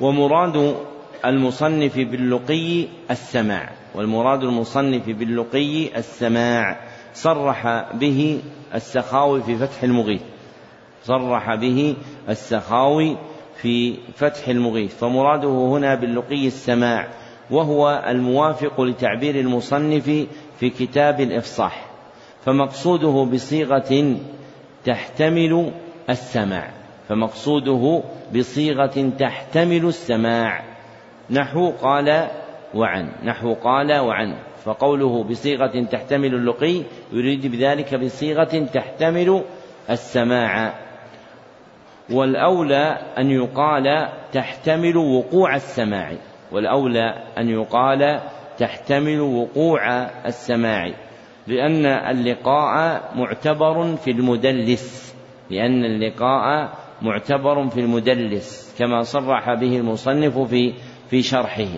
ومراد المصنف باللقي السماع والمراد المصنف باللقي السماع صرح به السخاوي في فتح المغيث صرح به السخاوي في فتح المغيث. فمراده هنا باللقي السماع وهو الموافق لتعبير المصنف في كتاب الإفصاح فمقصوده بصيغة تحتمل السماع فمقصوده بصيغة تحتمل السماع. نحو قال وعن نحو قال وعن فقوله بصيغة تحتمل اللقي يريد بذلك بصيغة تحتمل السماع. والأولى أن يقال تحتمل وقوع السماع. والأولى أن يقال تحتمل وقوع السماع لأن اللقاء معتبر في المدلس لأن اللقاء معتبر في المدلس كما صرح به المصنف في في شرحه.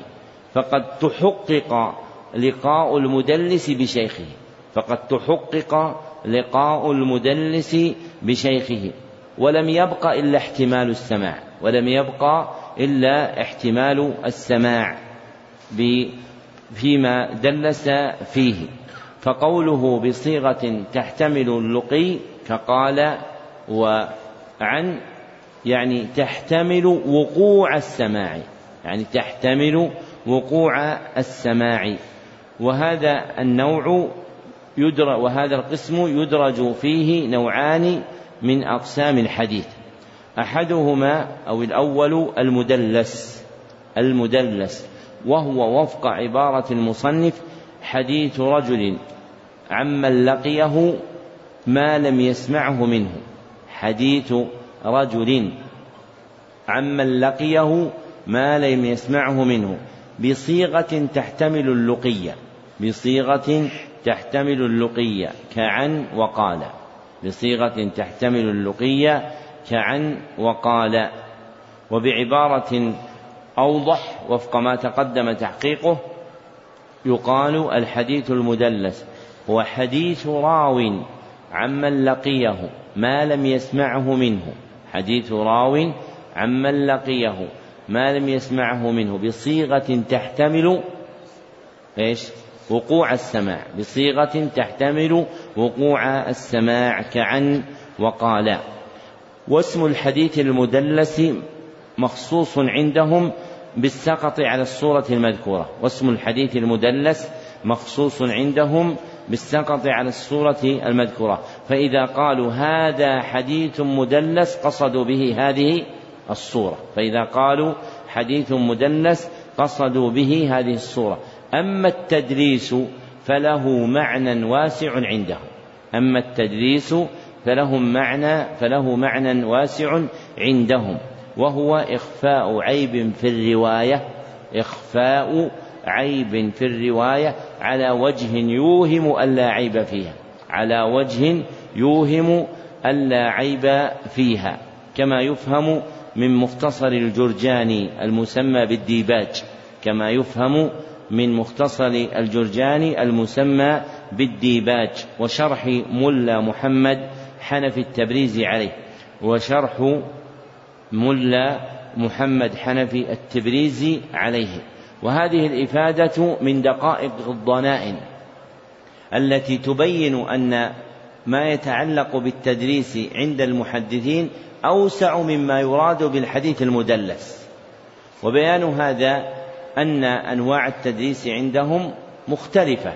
فقد تحقق لقاء المدلس بشيخه فقد تحقق لقاء المدلس بشيخه ولم يبق إلا احتمال السماع ولم يبق إلا احتمال السماع فيما دلس فيه. فقوله بصيغة تحتمل اللقي كقال وعن يعني تحتمل وقوع السماع يعني تحتمل وقوع السماع. وهذا النوع يدرج وهذا القسم يدرج فيه نوعان من أقسام الحديث. أحدهما أو الأول المدلس المدلس وهو وفق عبارة المصنف حديث رجل عمن لقيه ما لم يسمعه منه. حديث رجل عمن لقيه ما لم يسمعه منه. بصيغة تحتمل اللقية بصيغة تحتمل اللقية كعن وقال. بصيغة تحتمل اللقية كعن وقال وبعبارة أوضح وفق ما تقدم تحقيقه يقال الحديث المدلس هو حديث راو عمن لقيه ما لم يسمعه منه. حديث راو عمن لقيه ما لم يسمعه منه بصيغة تحتمل إيش؟ وقوع السماع. بصيغة تحتمل وقوع السماع كعن وقال واسم الحديث المدلس مخصوص عندهم بالسقط على الصورة المذكورة. واسم الحديث المدلس مخصوص عندهم بالسقط على الصورة المذكورة. فإذا قالوا هذا حديث مدلس قصدوا به هذه الصورة. فإذا قالوا حديث مدلس قصدوا به هذه الصورة. أما التدريس فله معنى واسع عندهم. أما التدريس فله معنى فله معنى واسع عندهم وهو إخفاء عيب في الرواية إخفاء عيب في الرواية على وجه يوهم ألا عيب فيها على وجه يوهم ألا عيب فيها كما يفهم من مختصر الجرجاني المسمى بالديباج كما يفهم من مختصر الجرجاني المسمى بالديباج وشرح ملا محمد حنفي التبريزي عليه وشرح ملا محمد حنفي التبريزي عليه. وهذه الإفادة من دقائق الضنائن التي تبين أن ما يتعلق بالتدريس عند المحدثين أوسع مما يراد بالحديث المدلس. وبيان هذا أن أنواع التدليس عندهم مختلفة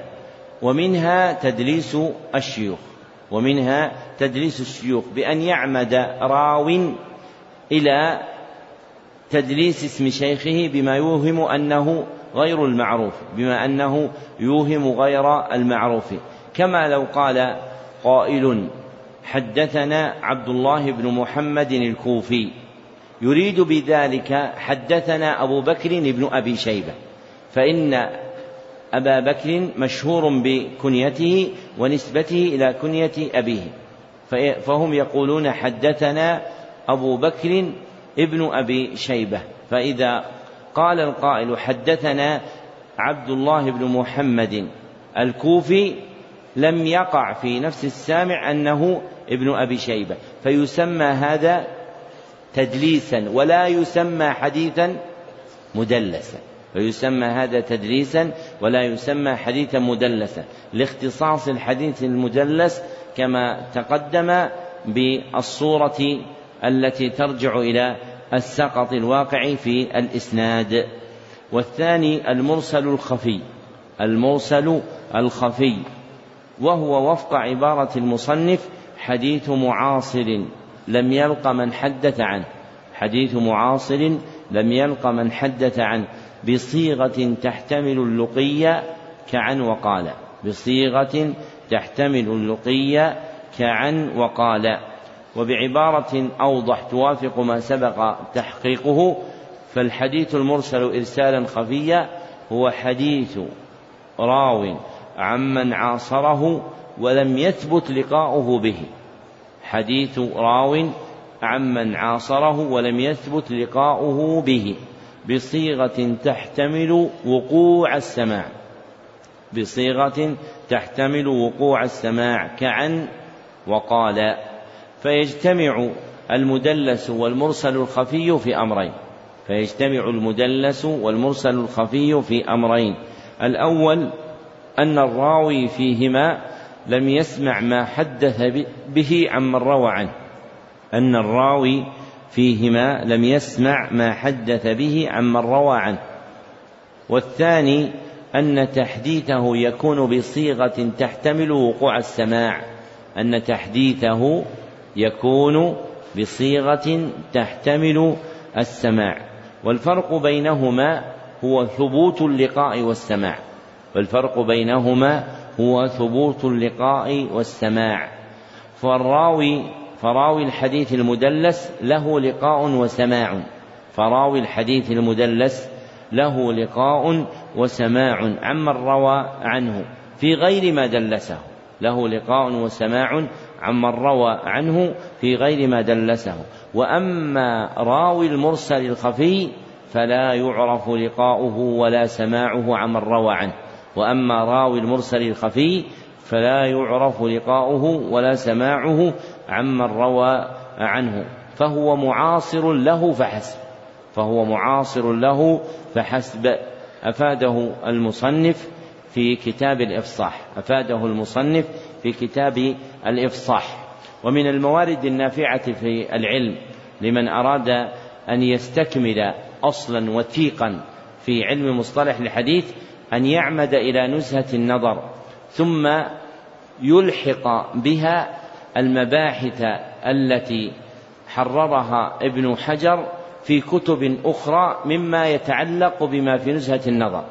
ومنها تدليس الشيوخ. ومنها تدليس الشيوخ بأن يعمد راو إلى تدليس اسم شيخه بما يوهم أنه غير المعروف بما أنه يوهم غير المعروف. كما لو قال قائل حدثنا عبد الله بن محمد الكوفي يريد بذلك حدثنا أبو بكر بن أبي شيبة فإن أبا بكر مشهور بكنيته ونسبته إلى كنية أبيه. فهم يقولون حدثنا أبو بكر ابن أبي شيبة. فإذا قال القائل حدثنا عبد الله بن محمد الكوفي لم يقع في نفس السامع أنه ابن أبي شيبة. فيسمى هذا تدليسا ولا يسمى حديثا مدلسا. فيسمى هذا تدليسا ولا يسمى حديثا مدلسا. لاختصاص الحديث المدلس كما تقدم بالصورة التي ترجع إلى السقط الواقع في الإسناد. والثاني المرسل الخفي المرسل الخفي وهو وفق عبارة المصنف حديث معاصر لم يلق من حدث عنه. حديث معاصر لم يلق من حدث عنه. بصيغة تحتمل اللقي كعن وقال. بصيغة تحتمل اللقي كعن وقال. وبعبارة أوضح توافق ما سبق تحقيقه فالحديث المرسل إرسالا خفيا هو حديث راو عمن عاصره ولم يثبت لقاؤه به. حديث راو عمن عاصره ولم يثبت لقاؤه به. بصيغة تحتمل وقوع السماع. بصيغة تحتمل وقوع السماع كعن وقال. فيجتمع المدلس والمرسل الخفي في أمرين. فيجتمع المدلس والمرسل الخفي في أمرين. الأول أن الراوي فيهما لم يسمع ما حدث به عمن روى عنه. أن الراوي فيهما لم يسمع ما حدث به عمن روى عنه. والثاني أن تحديثه يكون بصيغة تحتمل وقوع السماع. أن تحديثه يكون بصيغة تحتمل السماع. والفرق بينهما هو ثبوت اللقاء والسماع. والفرق بينهما هو ثبوت اللقاء والسماع. فالراوي فراوي الحديث المدلس له لقاء وسماع. فراوي الحديث المدلس له لقاء وسماع. عمن روى عنه في غير ما دلسه. له لقاء وسماع. عمن روى عنه في غير ما دلسه. وأما راوي المرسل الخفي فلا يعرف لقاؤه ولا سماعه عمن روى عنه. وأما راوي المرسل الخفي فلا يعرف لقاؤه ولا سماعه عمن روى عنه فهو معاصر له فحسب فهو معاصر له فحسب. أفاده المصنف في كتاب الإفصاح أفاده المصنف في كتاب الإفصاح. ومن الموارد النافعة في العلم لمن أراد أن يستكمل أصلا وثيقا في علم مصطلح الحديث أن يعمد إلى نزهة النظر ثم يلحق بها المباحث التي حررها ابن حجر في كتب أخرى مما يتعلق بما في نزهة النظر.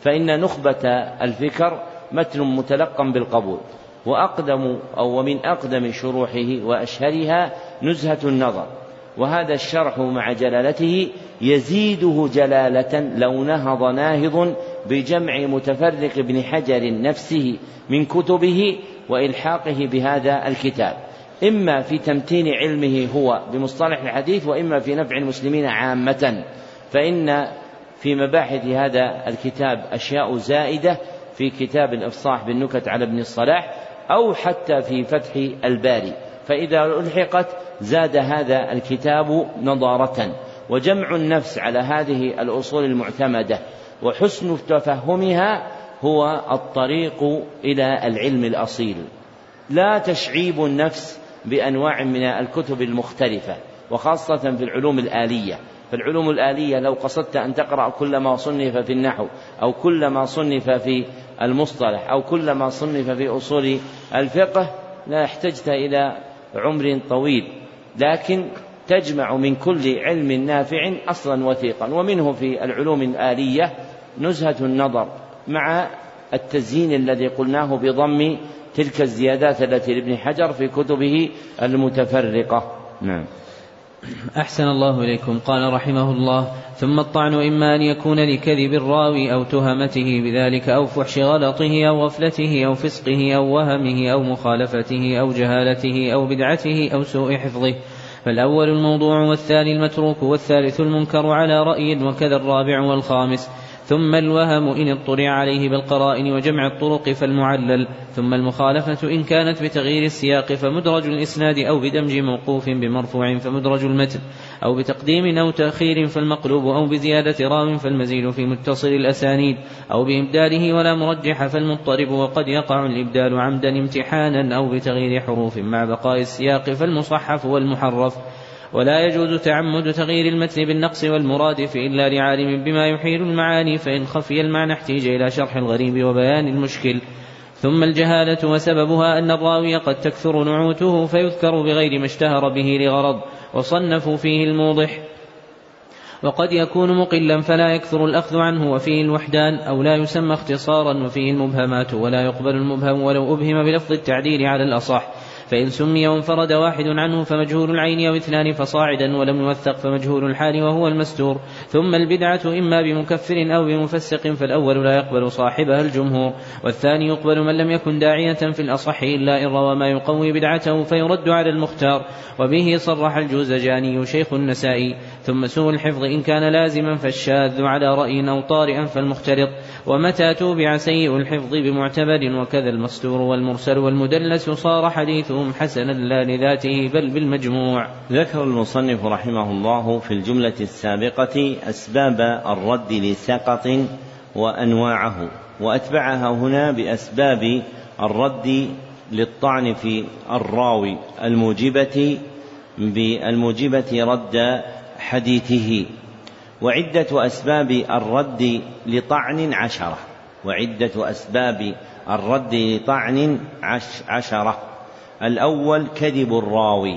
فإن نخبة الفكر متن متلقى بالقبول وأقدم أو ومن أقدم شروحه وأشهرها نزهة النظر. وهذا الشرح مع جلالته يزيده جلالة لو نهض ناهض بجمع متفرق ابن حجر نفسه من كتبه وإلحاقه بهذا الكتاب. إما في تمتين علمه هو بمصطلح الحديث وإما في نفع المسلمين عامة. فإن في مباحث هذا الكتاب أشياء زائدة في كتاب الإفصاح بالنكت على ابن الصلاح أو حتى في فتح الباري. فإذا ألحقت زاد هذا الكتاب نضارة. وجمع النفس على هذه الأصول المعتمدة. وحسن تفهمها هو الطريق إلى العلم الأصيل. لا تشعيب النفس بأنواع من الكتب المختلفة وخاصة في العلوم الآلية. فالعلوم الآلية لو قصدت أن تقرأ كل ما صنف في النحو أو كل ما صنف في المصطلح أو كل ما صنف في أصول الفقه لا احتجت إلى عمر طويل. لكن تجمع من كل علم نافع أصلا وثيقا ومنه في العلوم الآلية نزهة النظر مع التزيين الذي قلناه بضم تلك الزيادات التي لابن حجر في كتبه المتفرقة. نعم. أحسن الله إليكم. قال رحمه الله ثم الطعن إما أن يكون لكذب الراوي أو تهمته بذلك أو فحش غلطه أو غفلته أو فسقه أو وهمه أو مخالفته أو جهالته أو بدعته أو سوء حفظه. فالأول الموضوع والثاني المتروك والثالث المنكر على رأي وكذا الرابع والخامس. ثم الوهم إن اطلع عليه بالقرائن وجمع الطرق فالمعلل ثم المخالفة إن كانت بتغيير السياق فمدرج الإسناد أو بدمج موقوف بمرفوع فمدرج المتن أو بتقديم أو تأخير فالمقلوب أو بزيادة راو فالمزيد في متصل الأسانيد أو بإبداله ولا مرجح فالمضطرب وقد يقع الإبدال عمدا امتحانا أو بتغيير حروف مع بقاء السياق فالمصحف والمحرف. ولا يجوز تعمد تغيير المتن بالنقص والمرادف إلا لعالم بما يحيل المعاني فإن خفي المعنى احتيج إلى شرح الغريب وبيان المشكل. ثم الجهالة وسببها أن الراوي قد تكثر نعوته فيذكر بغير ما اشتهر به لغرض وصنفوا فيه الموضح. وقد يكون مقلا فلا يكثر الأخذ عنه وفيه الوحدان أو لا يسمى اختصارا وفيه المبهمات ولا يقبل المبهم ولو أبهم بلفظ التعديل على الأصح. فإن سمي وانفرد واحد عنه فمجهول العين أو اثنان فصاعدا ولم يوثق فمجهول الحال وهو المستور. ثم البدعة إما بمكفر أو بمفسق فالأول لا يقبل صاحبها الجمهور. والثاني يقبل من لم يكن داعية في الأصح إلا إن روى ما يقوي بدعته فيرد على المختار. وبه صرح الجوزجاني شيخ النسائي. ثم سوء الحفظ إن كان لازما فالشاذ على رأي أو طارئا فالمختلط ومتى توبع سيء الحفظ بمعتبر وكذا المستور والمرسل والمدلس صار حديثهم حسنا لا لذاته بل بالمجموع. ذكر المصنف رحمه الله في الجملة السابقة أسباب الرد لسقط وأنواعه وأتبعها هنا بأسباب الرد للطعن في الراوي الموجبة بالموجبة رد حديثه وعدة أسباب الرد لطعن عشرة وعدة أسباب الرد لطعن عشرة. الأول كذب الراوي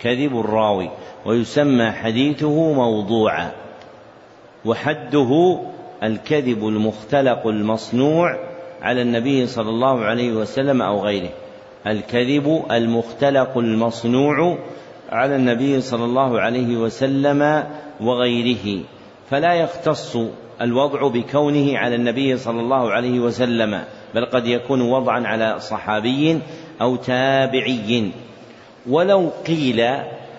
كذب الراوي ويسمى حديثه موضوعا وحده الكذب المختلق المصنوع على النبي صلى الله عليه وسلم أو غيره. الكذب المختلق المصنوع على النبي صلى الله عليه وسلم وغيره فلا يختص الوضع بكونه على النبي صلى الله عليه وسلم بل قد يكون وضعا على صحابي أو تابعي. ولو قيل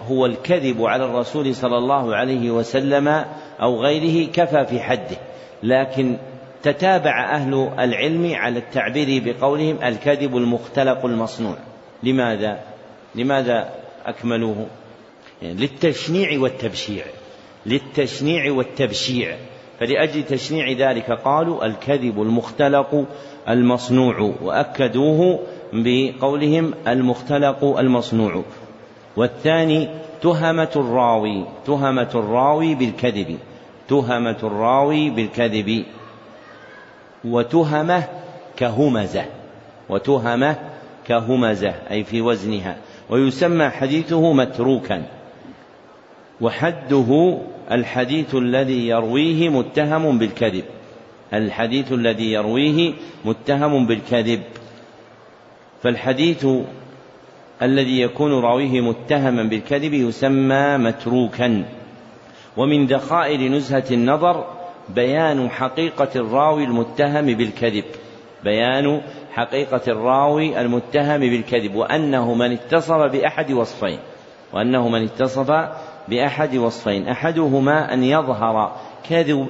هو الكذب على الرسول صلى الله عليه وسلم أو غيره كفى في حده لكن تتابع أهل العلم على التعبير بقولهم الكذب المختلق المصنوع. لماذا؟ لماذا أكملوه. يعني للتشنيع والتبشيع. للتشنيع والتبشيع. فلأجل تشنيع ذلك قالوا الكذب المختلق المصنوع. وأكدوه بقولهم المختلق المصنوع. والثاني تهمة الراوي. تهمة الراوي بالكذب. تهمة الراوي بالكذب. وتهمة كهمزة. وتهمة كهمزة. أي في وزنها. ويسمى حديثه متروكا. وحده الحديث الذي يرويه متهم بالكذب. الحديث الذي يرويه متهم بالكذب. فالحديث الذي يكون راويه متهما بالكذب يسمى متروكا. ومن ذخائر نزهة النظر بيان حقيقة الراوي المتهم بالكذب. بيان حقيقة الراوي المتهم بالكذب وأنه من اتصف بأحد وصفين وأنه من اتصف بأحد وصفين. أحدهما أن يظهر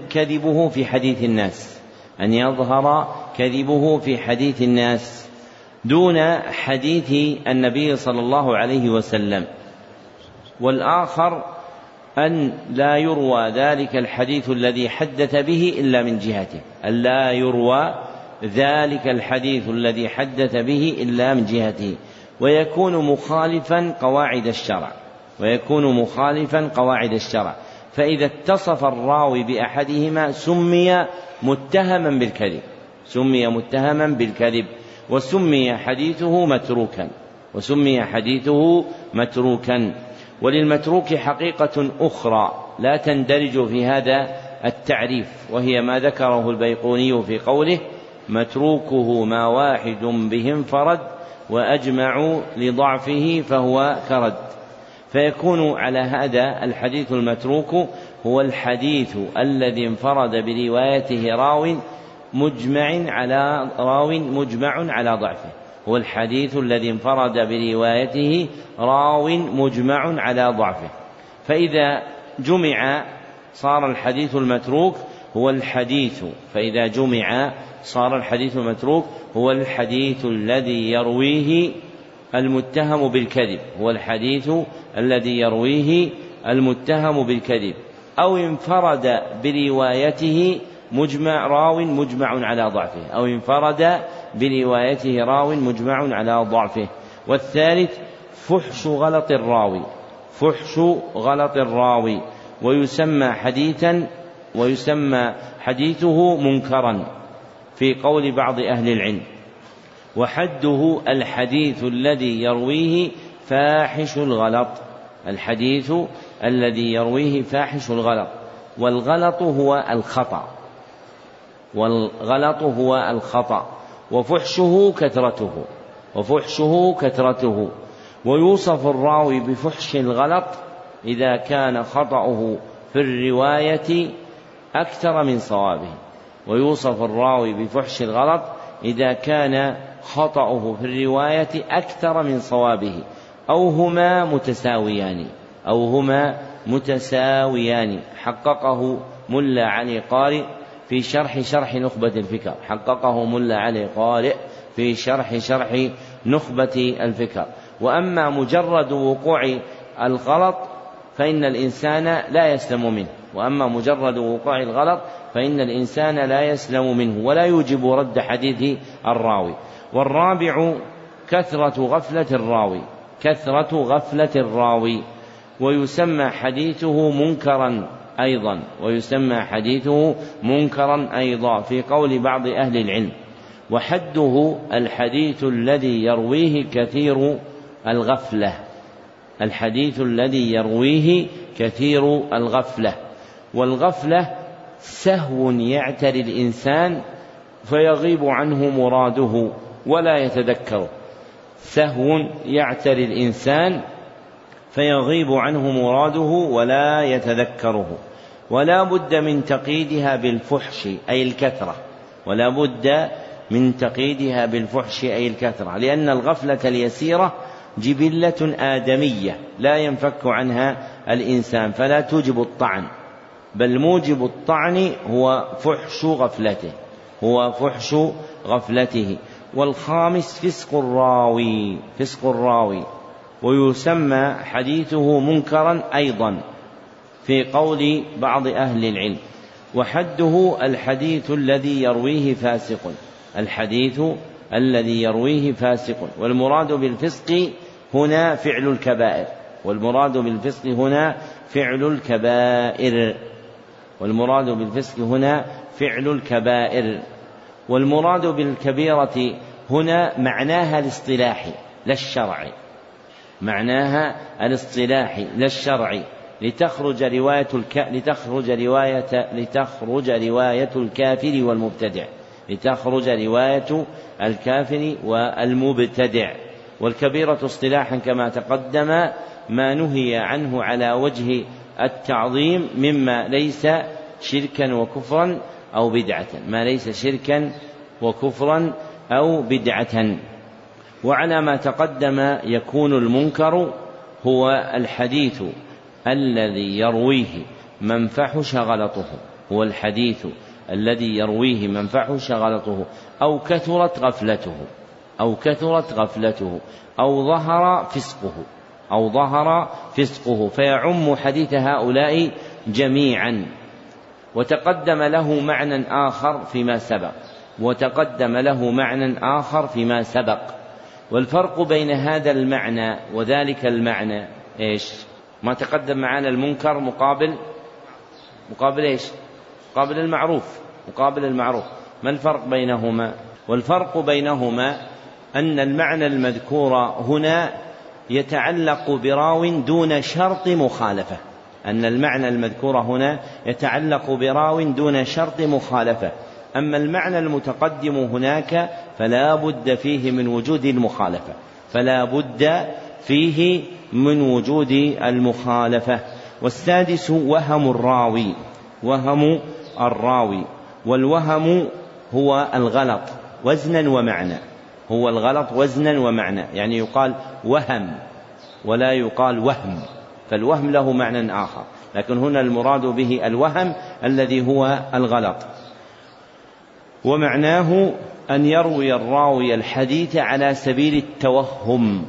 كذبه في حديث الناس أن يظهر كذبه في حديث الناس دون حديث النبي صلى الله عليه وسلم. والآخر أن لا يروى ذلك الحديث الذي حدث به إلا من جهته أن لا يروى ذلك الحديث الذي حدث به إلا من جهته ويكون مخالفا قواعد الشرع ويكون مخالفا قواعد الشرع. فإذا اتصف الراوي بأحدهما سمي متهما بالكذب سمي متهما بالكذب وسمي حديثه متروكا وسمي حديثه متروكا. وللمتروك حقيقة أخرى لا تندرج في هذا التعريف وهي ما ذكره البيقوني في قوله متروكه ما واحد به انفرد وأجمعوا لضعفه فهو كرد. فيكون على هذا الحديث المتروك هو الحديث الذي انفرد بروايته راو مجمع على راو مجمع على ضعفه. هو الحديث الذي انفرد بروايته راو مجمع على ضعفه. فإذا جمع صار الحديث المتروك هو الحديث. فإذا جمع صار الحديث المتروك هو الحديث الذي يرويه المتهم بالكذب هو الحديث الذي يرويه المتهم بالكذب. أو انفرد بروايته مجمع راو مجمع على ضعفه أو انفرد بروايته راو مجمع على ضعفه. والثالث فحش غلط الراوي فحش غلط الراوي ويسمى حديثا ويسمى حديثه منكرا. في قول بعض أهل العلم. وحده الحديث الذي يرويه فاحش الغلط. الحديث الذي يرويه فاحش الغلط. والغلط هو الخطأ. والغلط هو الخطأ. وفحشه كثرته. وفحشه كثرته. ويوصف الراوي بفحش الغلط إذا كان خطأه في الرواية أكثر من صوابه. ويوصف الراوي بفحش الغلط إذا كان خطأه في الرواية أكثر من صوابه أو هما متساويان أو هما متساويان. حققه ملا علي قارئ في شرح شرح نخبة الفكر. حققه ملا علي قارئ في شرح شرح نخبة الفكر. وأما مجرد وقوع الغلط فإن الإنسان لا يسلم منه. وأما مجرد وقوع الغلط فإن الإنسان لا يسلم منه ولا يوجب رد حديث الراوي. والرابع كثرة غفلة الراوي. كثرة غفلة الراوي. ويسمى حديثه منكرا أيضا. ويسمى حديثه منكرا أيضا في قول بعض أهل العلم. وحده الحديث الذي يرويه كثير الغفلة. الحديث الذي يرويه كثير الغفلة. والغفلة سهو يعتري الإنسان فيغيب عنه مراده ولا يتذكره سهو يعتري الإنسان فيغيب عنه مراده ولا يتذكره. ولا بد من تقييدها بالفحش أي الكثرة. ولا بد من تقييدها بالفحش أي الكثرة. لأن الغفلة اليسيرة جبلة آدمية لا ينفك عنها الإنسان فلا توجب الطعن. بل موجب الطعن هو فحش غفلته هو فحش غفلته. والخامس فسق الراوي فسق الراوي. ويسمى حديثه منكرا أيضا في قول بعض أهل العلم. وحده الحديث الذي يرويه فاسق الحديث الذي يرويه فاسق. والمراد بالفسق هنا فعل الكبائر والمراد بالفسق هنا فعل الكبائر. والمراد بالفسق هنا فعل الكبائر والمراد بالكبيرة هنا معناها الاصطلاحي لا الشرعي معناها الاصطلاحي لا الشرعي لتخرج رواية الك... لتخرج رواية لتخرج رواية الكافر والمبتدع. لتخرج رواية الكافر والمبتدع. والكبيرة اصطلاحا كما تقدم ما نهي عنه على وجه التعظيم مما ليس شركا وكفرا أو بدعة ما ليس شركا وكفرا أو بدعة. وعلى ما تقدم يكون المنكر هو الحديث الذي يرويه من فحش غلطه هو الحديث الذي يرويه من فحش غلطه أو كثرت غفلته أو كثرت غفلته أو ظهر فسقه. أو ظهر فسقه فيعم حديث هؤلاء جميعا وتقدم له معنى آخر فيما سبق وتقدم له معنى آخر فيما سبق والفرق بين هذا المعنى وذلك المعنى إيش؟ ما تقدم معنا المنكر مقابل مقابل إيش؟ مقابل المعروف مقابل المعروف ما الفرق بينهما؟ والفرق بينهما أن المعنى المذكور هنا يتعلق براو دون شرط مخالفة. أن المعنى المذكور هنا يتعلق براو دون شرط مخالفة. أما المعنى المتقدم هناك فلا بد فيه من وجود المخالفة. فلا بد فيه من وجود المخالفة. والسادس وهم الراوي. وهم الراوي. والوهم هو الغلط. وزنا ومعنى. هو الغلط وزنا ومعنى. يعني يقال وهم ولا يقال وهم. فالوهم له معنى آخر. لكن هنا المراد به الوهم الذي هو الغلط. ومعناه أن يروي الراوي الحديث على سبيل التوهم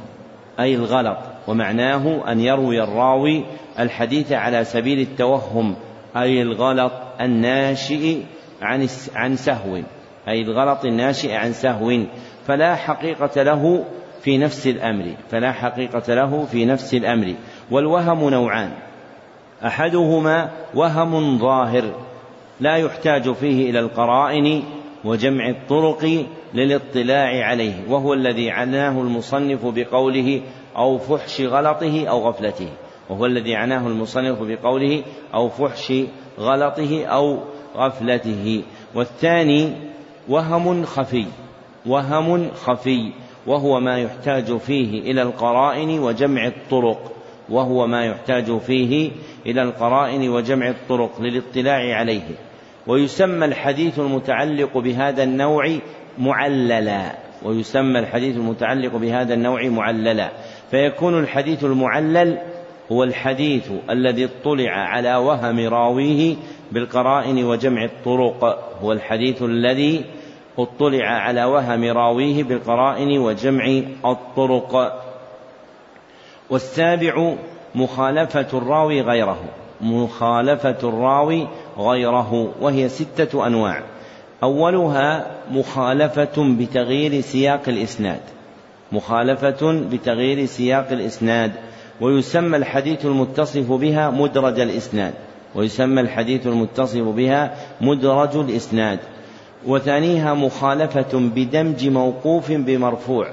أي الغلط. ومعناه أن يروي الراوي الحديث على سبيل التوهم أي الغلط الناشئ عن عن سهو أي الغلط الناشئ عن سهو. فلا حقيقة له في نفس الأمر فلا حقيقة له في نفس الأمر. والوهم نوعان. أحدهما وهم ظاهر لا يحتاج فيه إلى القرائن وجمع الطرق للاطلاع عليه وهو الذي عناه المصنف بقوله أو فحش غلطه أو غفلته. وهو الذي عناه المصنف بقوله أو فحش غلطه أو غفلته. والثاني وهم خفي. وهم خفي وهو ما يحتاج فيه إلى القرائن وجمع الطرق وهو ما يحتاج فيه إلى القرائن وجمع الطرق للاطلاع عليه. ويسمى الحديث المتعلق بهذا النوع معللا ويسمى الحديث المتعلق بهذا النوع معللا. فيكون الحديث المعلل هو الحديث الذي اطلع على وهم راويه بالقرائن وجمع الطرق هو الحديث الذي اطلع على وهم راويه بالقرائن وجمع الطرق. والسابع مخالفة الراوي غيره مخالفة الراوي غيره وهي ستة أنواع. أولها مخالفة بتغيير سياق الإسناد مخالفة بتغيير سياق الإسناد ويسمى الحديث المتصف بها مدرج الإسناد ويسمى الحديث المتصف بها مدرج الإسناد. وثانيها مخالفة بدمج موقوف بمرفوع.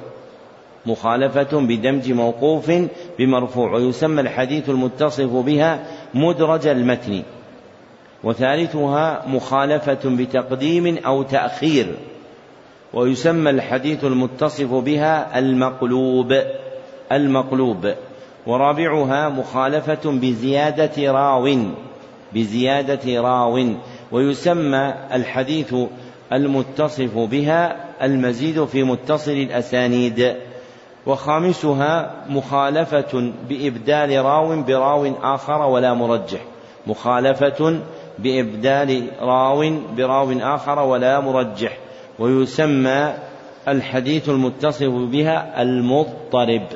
مخالفة بدمج موقوف بمرفوع ويسمى الحديث المتصف بها مدرج المتن. وثالثها مخالفة بتقديم أو تأخير ويسمى الحديث المتصف بها المقلوب المقلوب. ورابعها مخالفة بزيادة راو بزيادة راو ويسمى الحديث المتصف بها المزيد في متصل الأسانيد. وخامسها مخالفة بإبدال راو براو آخر ولا مرجح. مخالفة بإبدال راو براو آخر ولا مرجح. ويسمى الحديث المتصف بها المضطرب.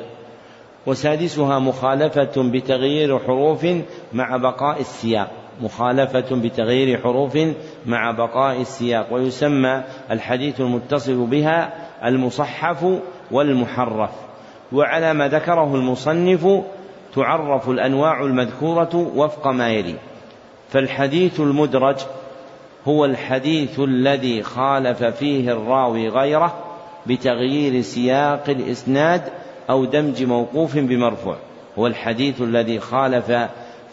وسادسها مخالفة بتغيير حروف مع بقاء السياق. مخالفة بتغيير حروف مع بقاء السياق ويسمى الحديث المتصف بها المصحف والمحرف. وعلى ما ذكره المصنف تعرف الأنواع المذكورة وفق ما يلي. فالحديث المدرج هو الحديث الذي خالف فيه الراوي غيره بتغيير سياق الإسناد أو دمج موقوف بمرفوع. هو الحديث الذي خالف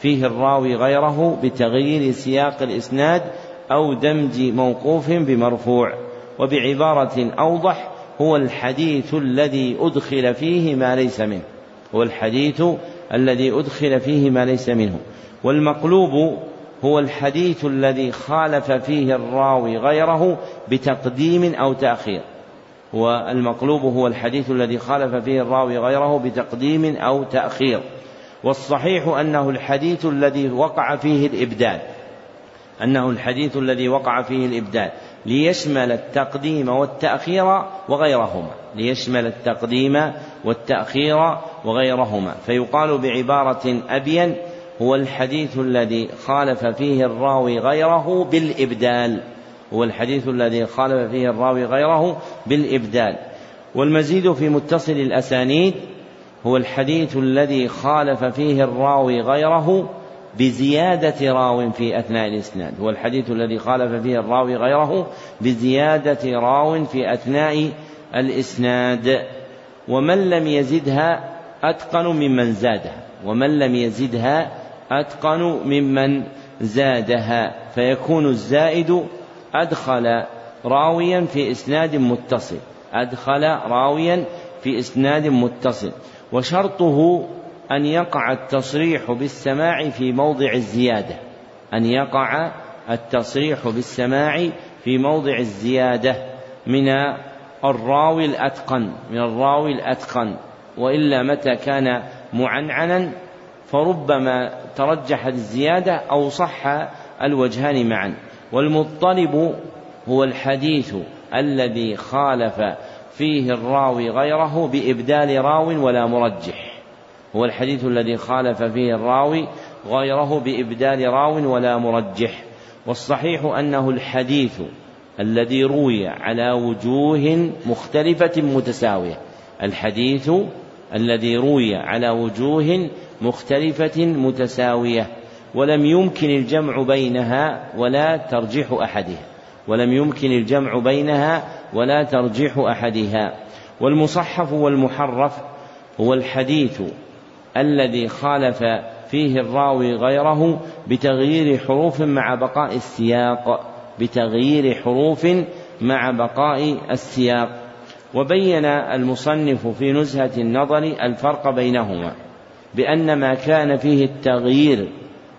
فيه الراوي غيره بتغيير سياق الإسناد أو دمج موقوف بمرفوع وبعبارة أوضح هو الحديث الذي أدخل فيه ما ليس منه هو الحديث الذي أدخل فيه ما ليس منه والمقلوب هو الحديث الذي خالف فيه الراوي غيره بتقديم أو تأخير والمقلوب هو الحديث الذي خالف فيه الراوي غيره بتقديم أو تأخير. والصحيح أنه الحديث الذي وقع فيه الإبدال أنه الحديث الذي وقع فيه الإبدال ليشمل التقديم والتأخير وغيرهما. ليشمل التقديم والتأخير وغيرهما. فيقال بعبارة أبين هو الحديث الذي خالف فيه الراوي غيره بالإبدال. هو الحديث الذي خالف فيه الراوي غيره بالإبدال. والمزيد في متصل الأسانيد هو الحديث الذي خالف فيه الراوي غيره بزيادة راو في أثناء الإسناد. هو الحديث الذي خالف فيه الراوي غيره بزيادة راو في أثناء الإسناد. ومن لم يزدها أتقن ممن زادها. ومن لم يزدها أتقن ممن زادها. فيكون الزائد أدخل راويا في إسناد متصل. أدخل راويا في إسناد متصل. وشرطه أن يقع التصريح بالسماع في موضع الزيادة. أن يقع التصريح بالسماع في موضع الزيادة من الراوي الأتقن من الراوي الأتقن. وإلا متى كان معنعنا فربما ترجحت الزيادة أو صح الوجهان معا. والمضطرب هو الحديث الذي خالف فيه الراوي غيره بإبدال راو ولا مرجح. هو الحديث الذي خالف فيه الراوي غيره بإبدال راو ولا مرجح. والصحيح أنه الحديث الذي روي على وجوه مختلفة متساوية. الحديث الذي روي على وجوه مختلفة متساوية. ولم يمكن الجمع بينها ولا ترجيح أحدها. ولم يمكن الجمع بينها ولا ترجيح أحدها. والمصحف والمحرف هو الحديث الذي خالف فيه الراوي غيره بتغيير حروف مع بقاء السياق بتغيير حروف مع بقاء السياق. وبين المصنف في نزهة النظر الفرق بينهما بأن ما كان فيه التغيير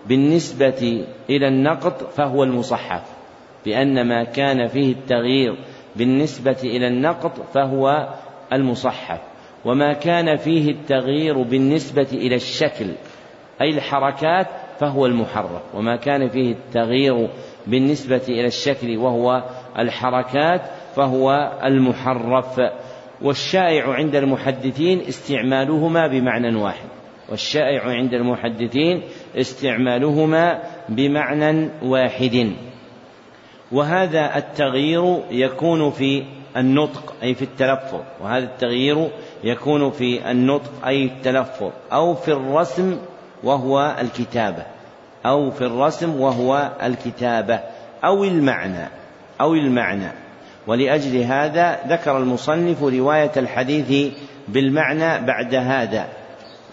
بالنسبة إلى النقط فهو المصحف. بأن ما كان فيه التغيير بالنسبة إلى النقط فهو المصحف وما كان فيه التغيير بالنسبة إلى الشكل أي الحركات فهو المحرف وما كان فيه التغيير بالنسبة إلى الشكل وهو الحركات فهو المحرف. والشائع عند المحدثين استعمالهما بمعنى واحد والشائع عند المحدثين استعمالهما بمعنى واحد. وهذا التغيير يكون في النطق أي في التلفظ. وهذا التغيير يكون في النطق أي التلفظ. أو في الرسم وهو الكتابة. أو في الرسم وهو الكتابة. أو المعنى. أو المعنى. ولأجل هذا ذكر المصنف رواية الحديث بالمعنى بعد هذا.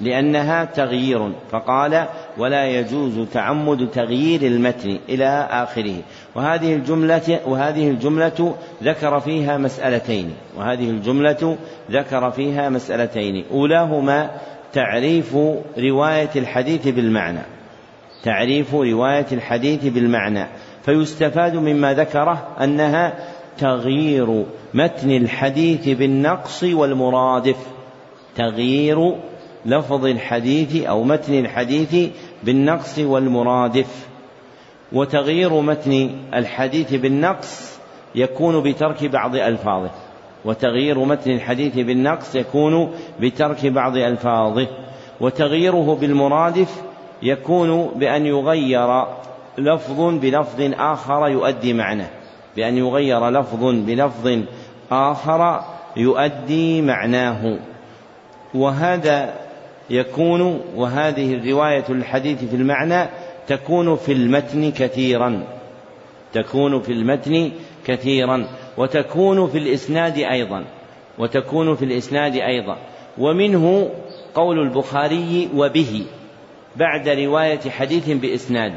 لأنها تغيير فقال ولا يجوز تعمد تغيير المتن إلى آخره. وهذه الجملة وهذه الجملة ذكر فيها مسألتين. وهذه الجملة ذكر فيها مسألتين. أولاهما تعريف رواية الحديث بالمعنى. تعريف رواية الحديث بالمعنى. فيستفاد مما ذكره أنها تغيير متن الحديث بالنقص والمرادف. تغيير لفظ الحديث أو متن الحديث بالنقص والمرادف. وتغيير متن الحديث بالنقص يكون بترك بعض ألفاظه. وتغيير متن الحديث بالنقص يكون بترك بعض ألفاظه. وتغييره بالمرادف يكون بأن يغير لفظ بلفظ آخر يؤدي معناه. بأن يغير لفظ بلفظ آخر يؤدي معناه. وهذا يكون وهذه الرواية الحديث في المعنى تكون في المتن كثيرا. تكون في المتن كثيرا. وتكون في الإسناد أيضا. وتكون في الإسناد أيضا. ومنه قول البخاري وبه بعد رواية حديث بإسناد.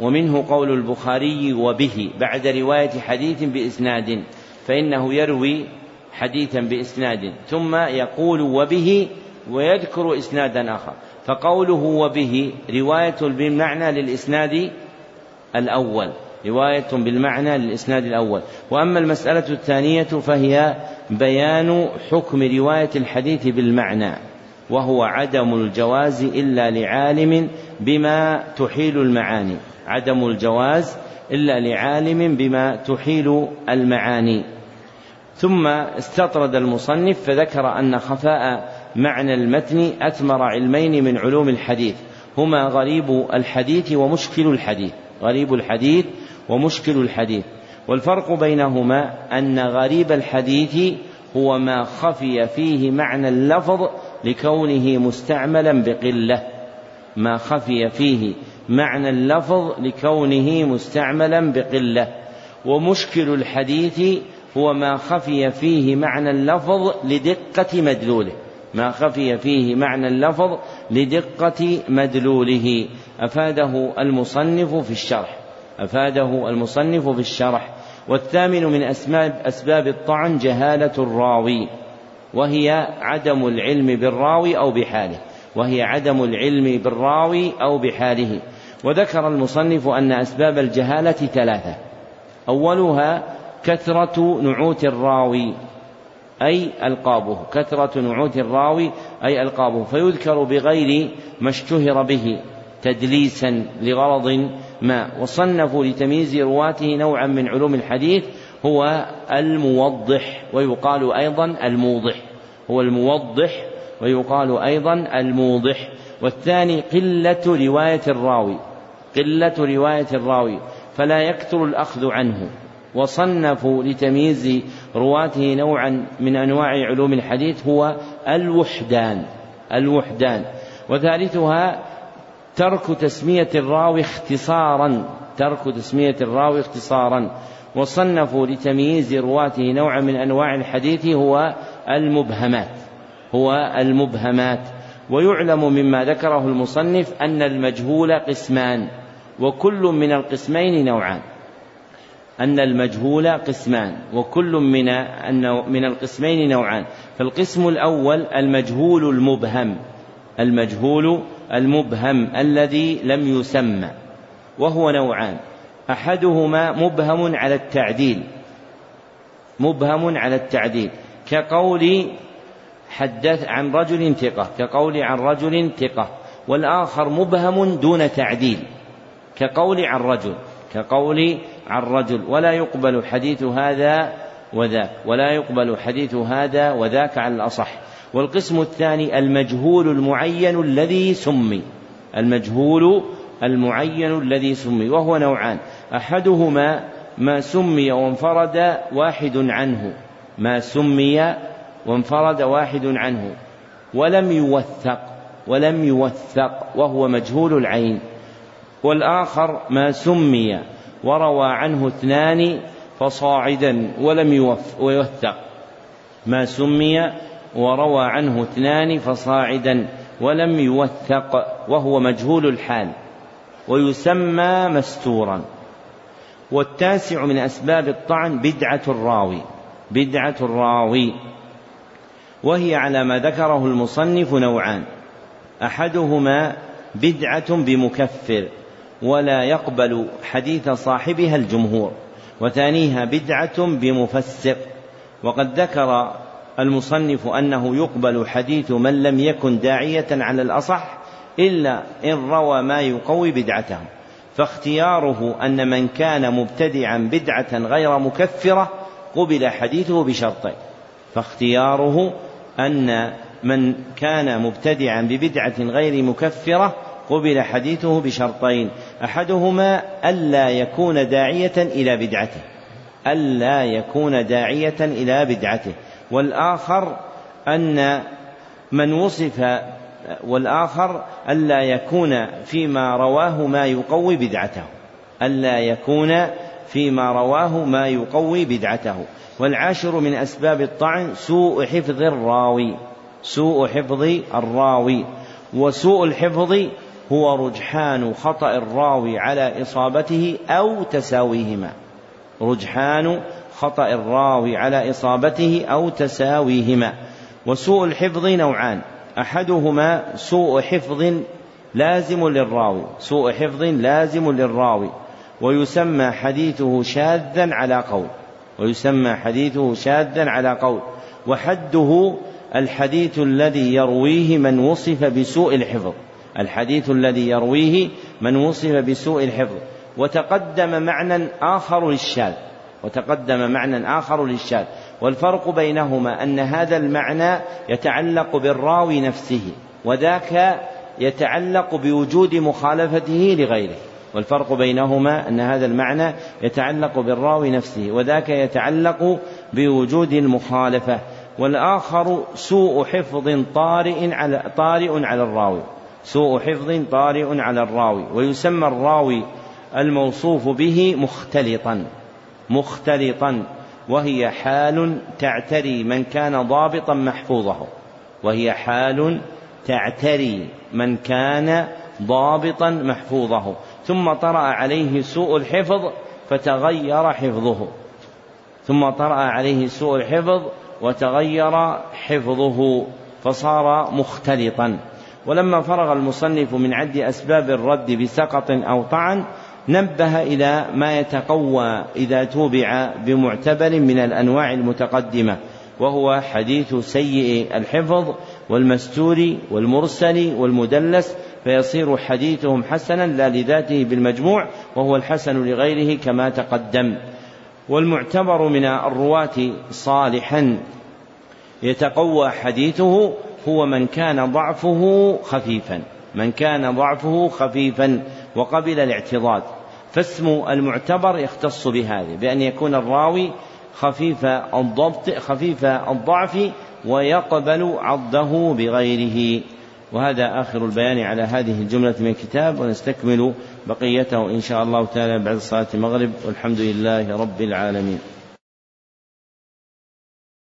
ومنه قول البخاري وبه بعد رواية حديث بإسناد. فإنه يروي حديثا بإسناد. ثم يقول وبه ويذكر إسنادا آخر. فقوله وبه رواية بالمعنى للإسناد الأول. رواية بالمعنى للإسناد الأول. وأما المسألة الثانية فهي بيان حكم رواية الحديث بالمعنى وهو عدم الجواز إلا لعالم بما تحيل المعاني. عدم الجواز إلا لعالم بما تحيل المعاني. ثم استطرد المصنف فذكر أن خفاء معنى المتن أثمر علمين من علوم الحديث. هما غريب الحديث ومشكل الحديث. غريب الحديث ومشكل الحديث. والفرق بينهما أن غريب الحديث هو ما خفي فيه معنى اللفظ لكونه مستعملا بقلة. ما خفي فيه معنى اللفظ لكونه مستعملا بقلة. ومشكل الحديث هو ما خفي فيه معنى اللفظ لدقة مدلوله. ما خفي فيه معنى اللفظ لدقة مدلوله. أفاده المصنف في الشرح. أفاده المصنف في الشرح. والثامن من أسباب أسباب الطعن جهالة الراوي. وهي عدم العلم بالراوي أو بحاله. وهي عدم العلم بالراوي أو بحاله. وذكر المصنف أن أسباب الجهالة ثلاثة. أولها كثرة نعوت الراوي. أي ألقابه كثرة نعوت الراوي أي ألقابه. فيذكر بغير ما اشتهر به تدليسا لغرض ما. وصنفوا لتمييز رواته نوعا من علوم الحديث هو الموضح ويقال أيضا الموضح. هو الموضح ويقال أيضا الموضح. والثاني قلة رواية الراوي. قلة رواية الراوي. فلا يكثر الأخذ عنه. وصنفوا لتمييز رواته نوعا من أنواع علوم الحديث هو الوحدان الوحدان. وثالثها ترك تسمية الراوي اختصارا ترك تسمية الراوي اختصارا. وصنفوا لتمييز رواته نوعا من أنواع الحديث هو المبهمات هو المبهمات. ويعلم مما ذكره المصنف أن المجهول قسمان وكل من القسمين نوعان. أن المجهول قسمان وكل من من القسمين نوعان. فالقسم الأول المجهول المبهم المجهول المبهم الذي لم يسمى وهو نوعان. أحدهما مبهم على التعديل مبهم على التعديل. كقول حدث عن رجل ثقة كقول عن رجل ثقة. والآخر مبهم دون تعديل كقول عن رجل كقول عن رجل ولا يقبل حديث هذا وذاك ولا يقبل حديث هذا وذاك على الأصح. والقسم الثاني المجهول المعين الذي سمي المجهول المعين الذي سمي وهو نوعان. أحدهما ما سمي وانفرد واحد عنه ما سمي وانفرد واحد عنه ولم يوثق ولم يوثق وهو مجهول العين. والآخر ما سمي وروى عنه اثنان فصاعدا ولم يوثق ما سمي وروى عنه اثنان فصاعدا ولم يوثق وهو مجهول الحال ويسمى مستورا. والتاسع من أسباب الطعن بدعة الراوي بدعة الراوي. وهي على ما ذكره المصنف نوعان. أحدهما بدعة بمكفر ولا يقبل حديث صاحبها الجمهور وثانيها بدعة بمفسق. وقد ذكر المصنف أنه يقبل حديث من لم يكن داعية على الأصح إلا إن روى ما يقوي بدعته. فاختياره أن من كان مبتدعا بدعة غير مكفرة قبل حديثه بشرطين فاختياره أن من كان مبتدعا ببدعة غير مكفرة قبل حديثه بشرطين. أحدهما ألا يكون داعية إلى بدعته. ألا يكون داعية إلى بدعته. والآخر أن من وصف والآخر ألا يكون فيما رواه ما يقوي بدعته. ألا يكون فيما رواه ما يقوي بدعته. والعاشر من أسباب الطعن سوء حفظ الراوي. سوء حفظ الراوي. وسوء الحفظ هو رجحان خطأ الراوي على إصابته أو تساويهما. رجحان خطأ الراوي على إصابته أو تساويهما. وسوء الحفظ نوعان. أحدهما سوء حفظ لازم للراوي. سوء حفظ لازم للراوي. ويسمى حديثه شاذا على قول. ويسمى حديثه شاذا على قول. وحده الحديث الذي يرويه من وصف بسوء الحفظ. الحديث الذي يرويه من وصف بسوء الحفظ. وتقدم معنى آخر للشاذ. وتقدم معنى آخر للشاذ. والفرق بينهما أن هذا المعنى يتعلق بالراوي نفسه وذاك يتعلق بوجود مخالفته لغيره. والفرق بينهما أن هذا المعنى يتعلق بالراوي نفسه وذاك يتعلق بوجود المخالفة. والآخر سوء حفظ طارئ على طارئ على الراوي. سوء حفظ طارئ على الراوي ويسمى الراوي الموصوف به مختلطا مختلطا وهي حال تعتري من كان ضابطا محفوظه وهي حال تعتري من كان ضابطا محفوظه. ثم طرأ عليه سوء الحفظ فتغير حفظه. ثم طرأ عليه سوء الحفظ وتغير حفظه فصار مختلطا. ولما فرغ المصنف من عد أسباب الرد بسقط أو طعن نبه إلى ما يتقوى إذا توبع بمعتبر من الأنواع المتقدمة وهو حديث سيء الحفظ والمستور والمرسل والمدلس فيصير حديثهم حسنا لا لذاته بالمجموع وهو الحسن لغيره كما تقدم. والمعتبر من الرواة صالحا يتقوى حديثه هو من كان ضعفه خفيفا من كان ضعفه خفيفا وقبل الاعتضاد. فاسم المعتبر يختص بهذه بأن يكون الراوي خفيف الضبط خفيف الضعف ويقبل عضه بغيره. وهذا آخر البيان على هذه الجملة من الكتاب ونستكمل بقيته إن شاء الله تعالى بعد صلاة المغرب والحمد لله رب العالمين.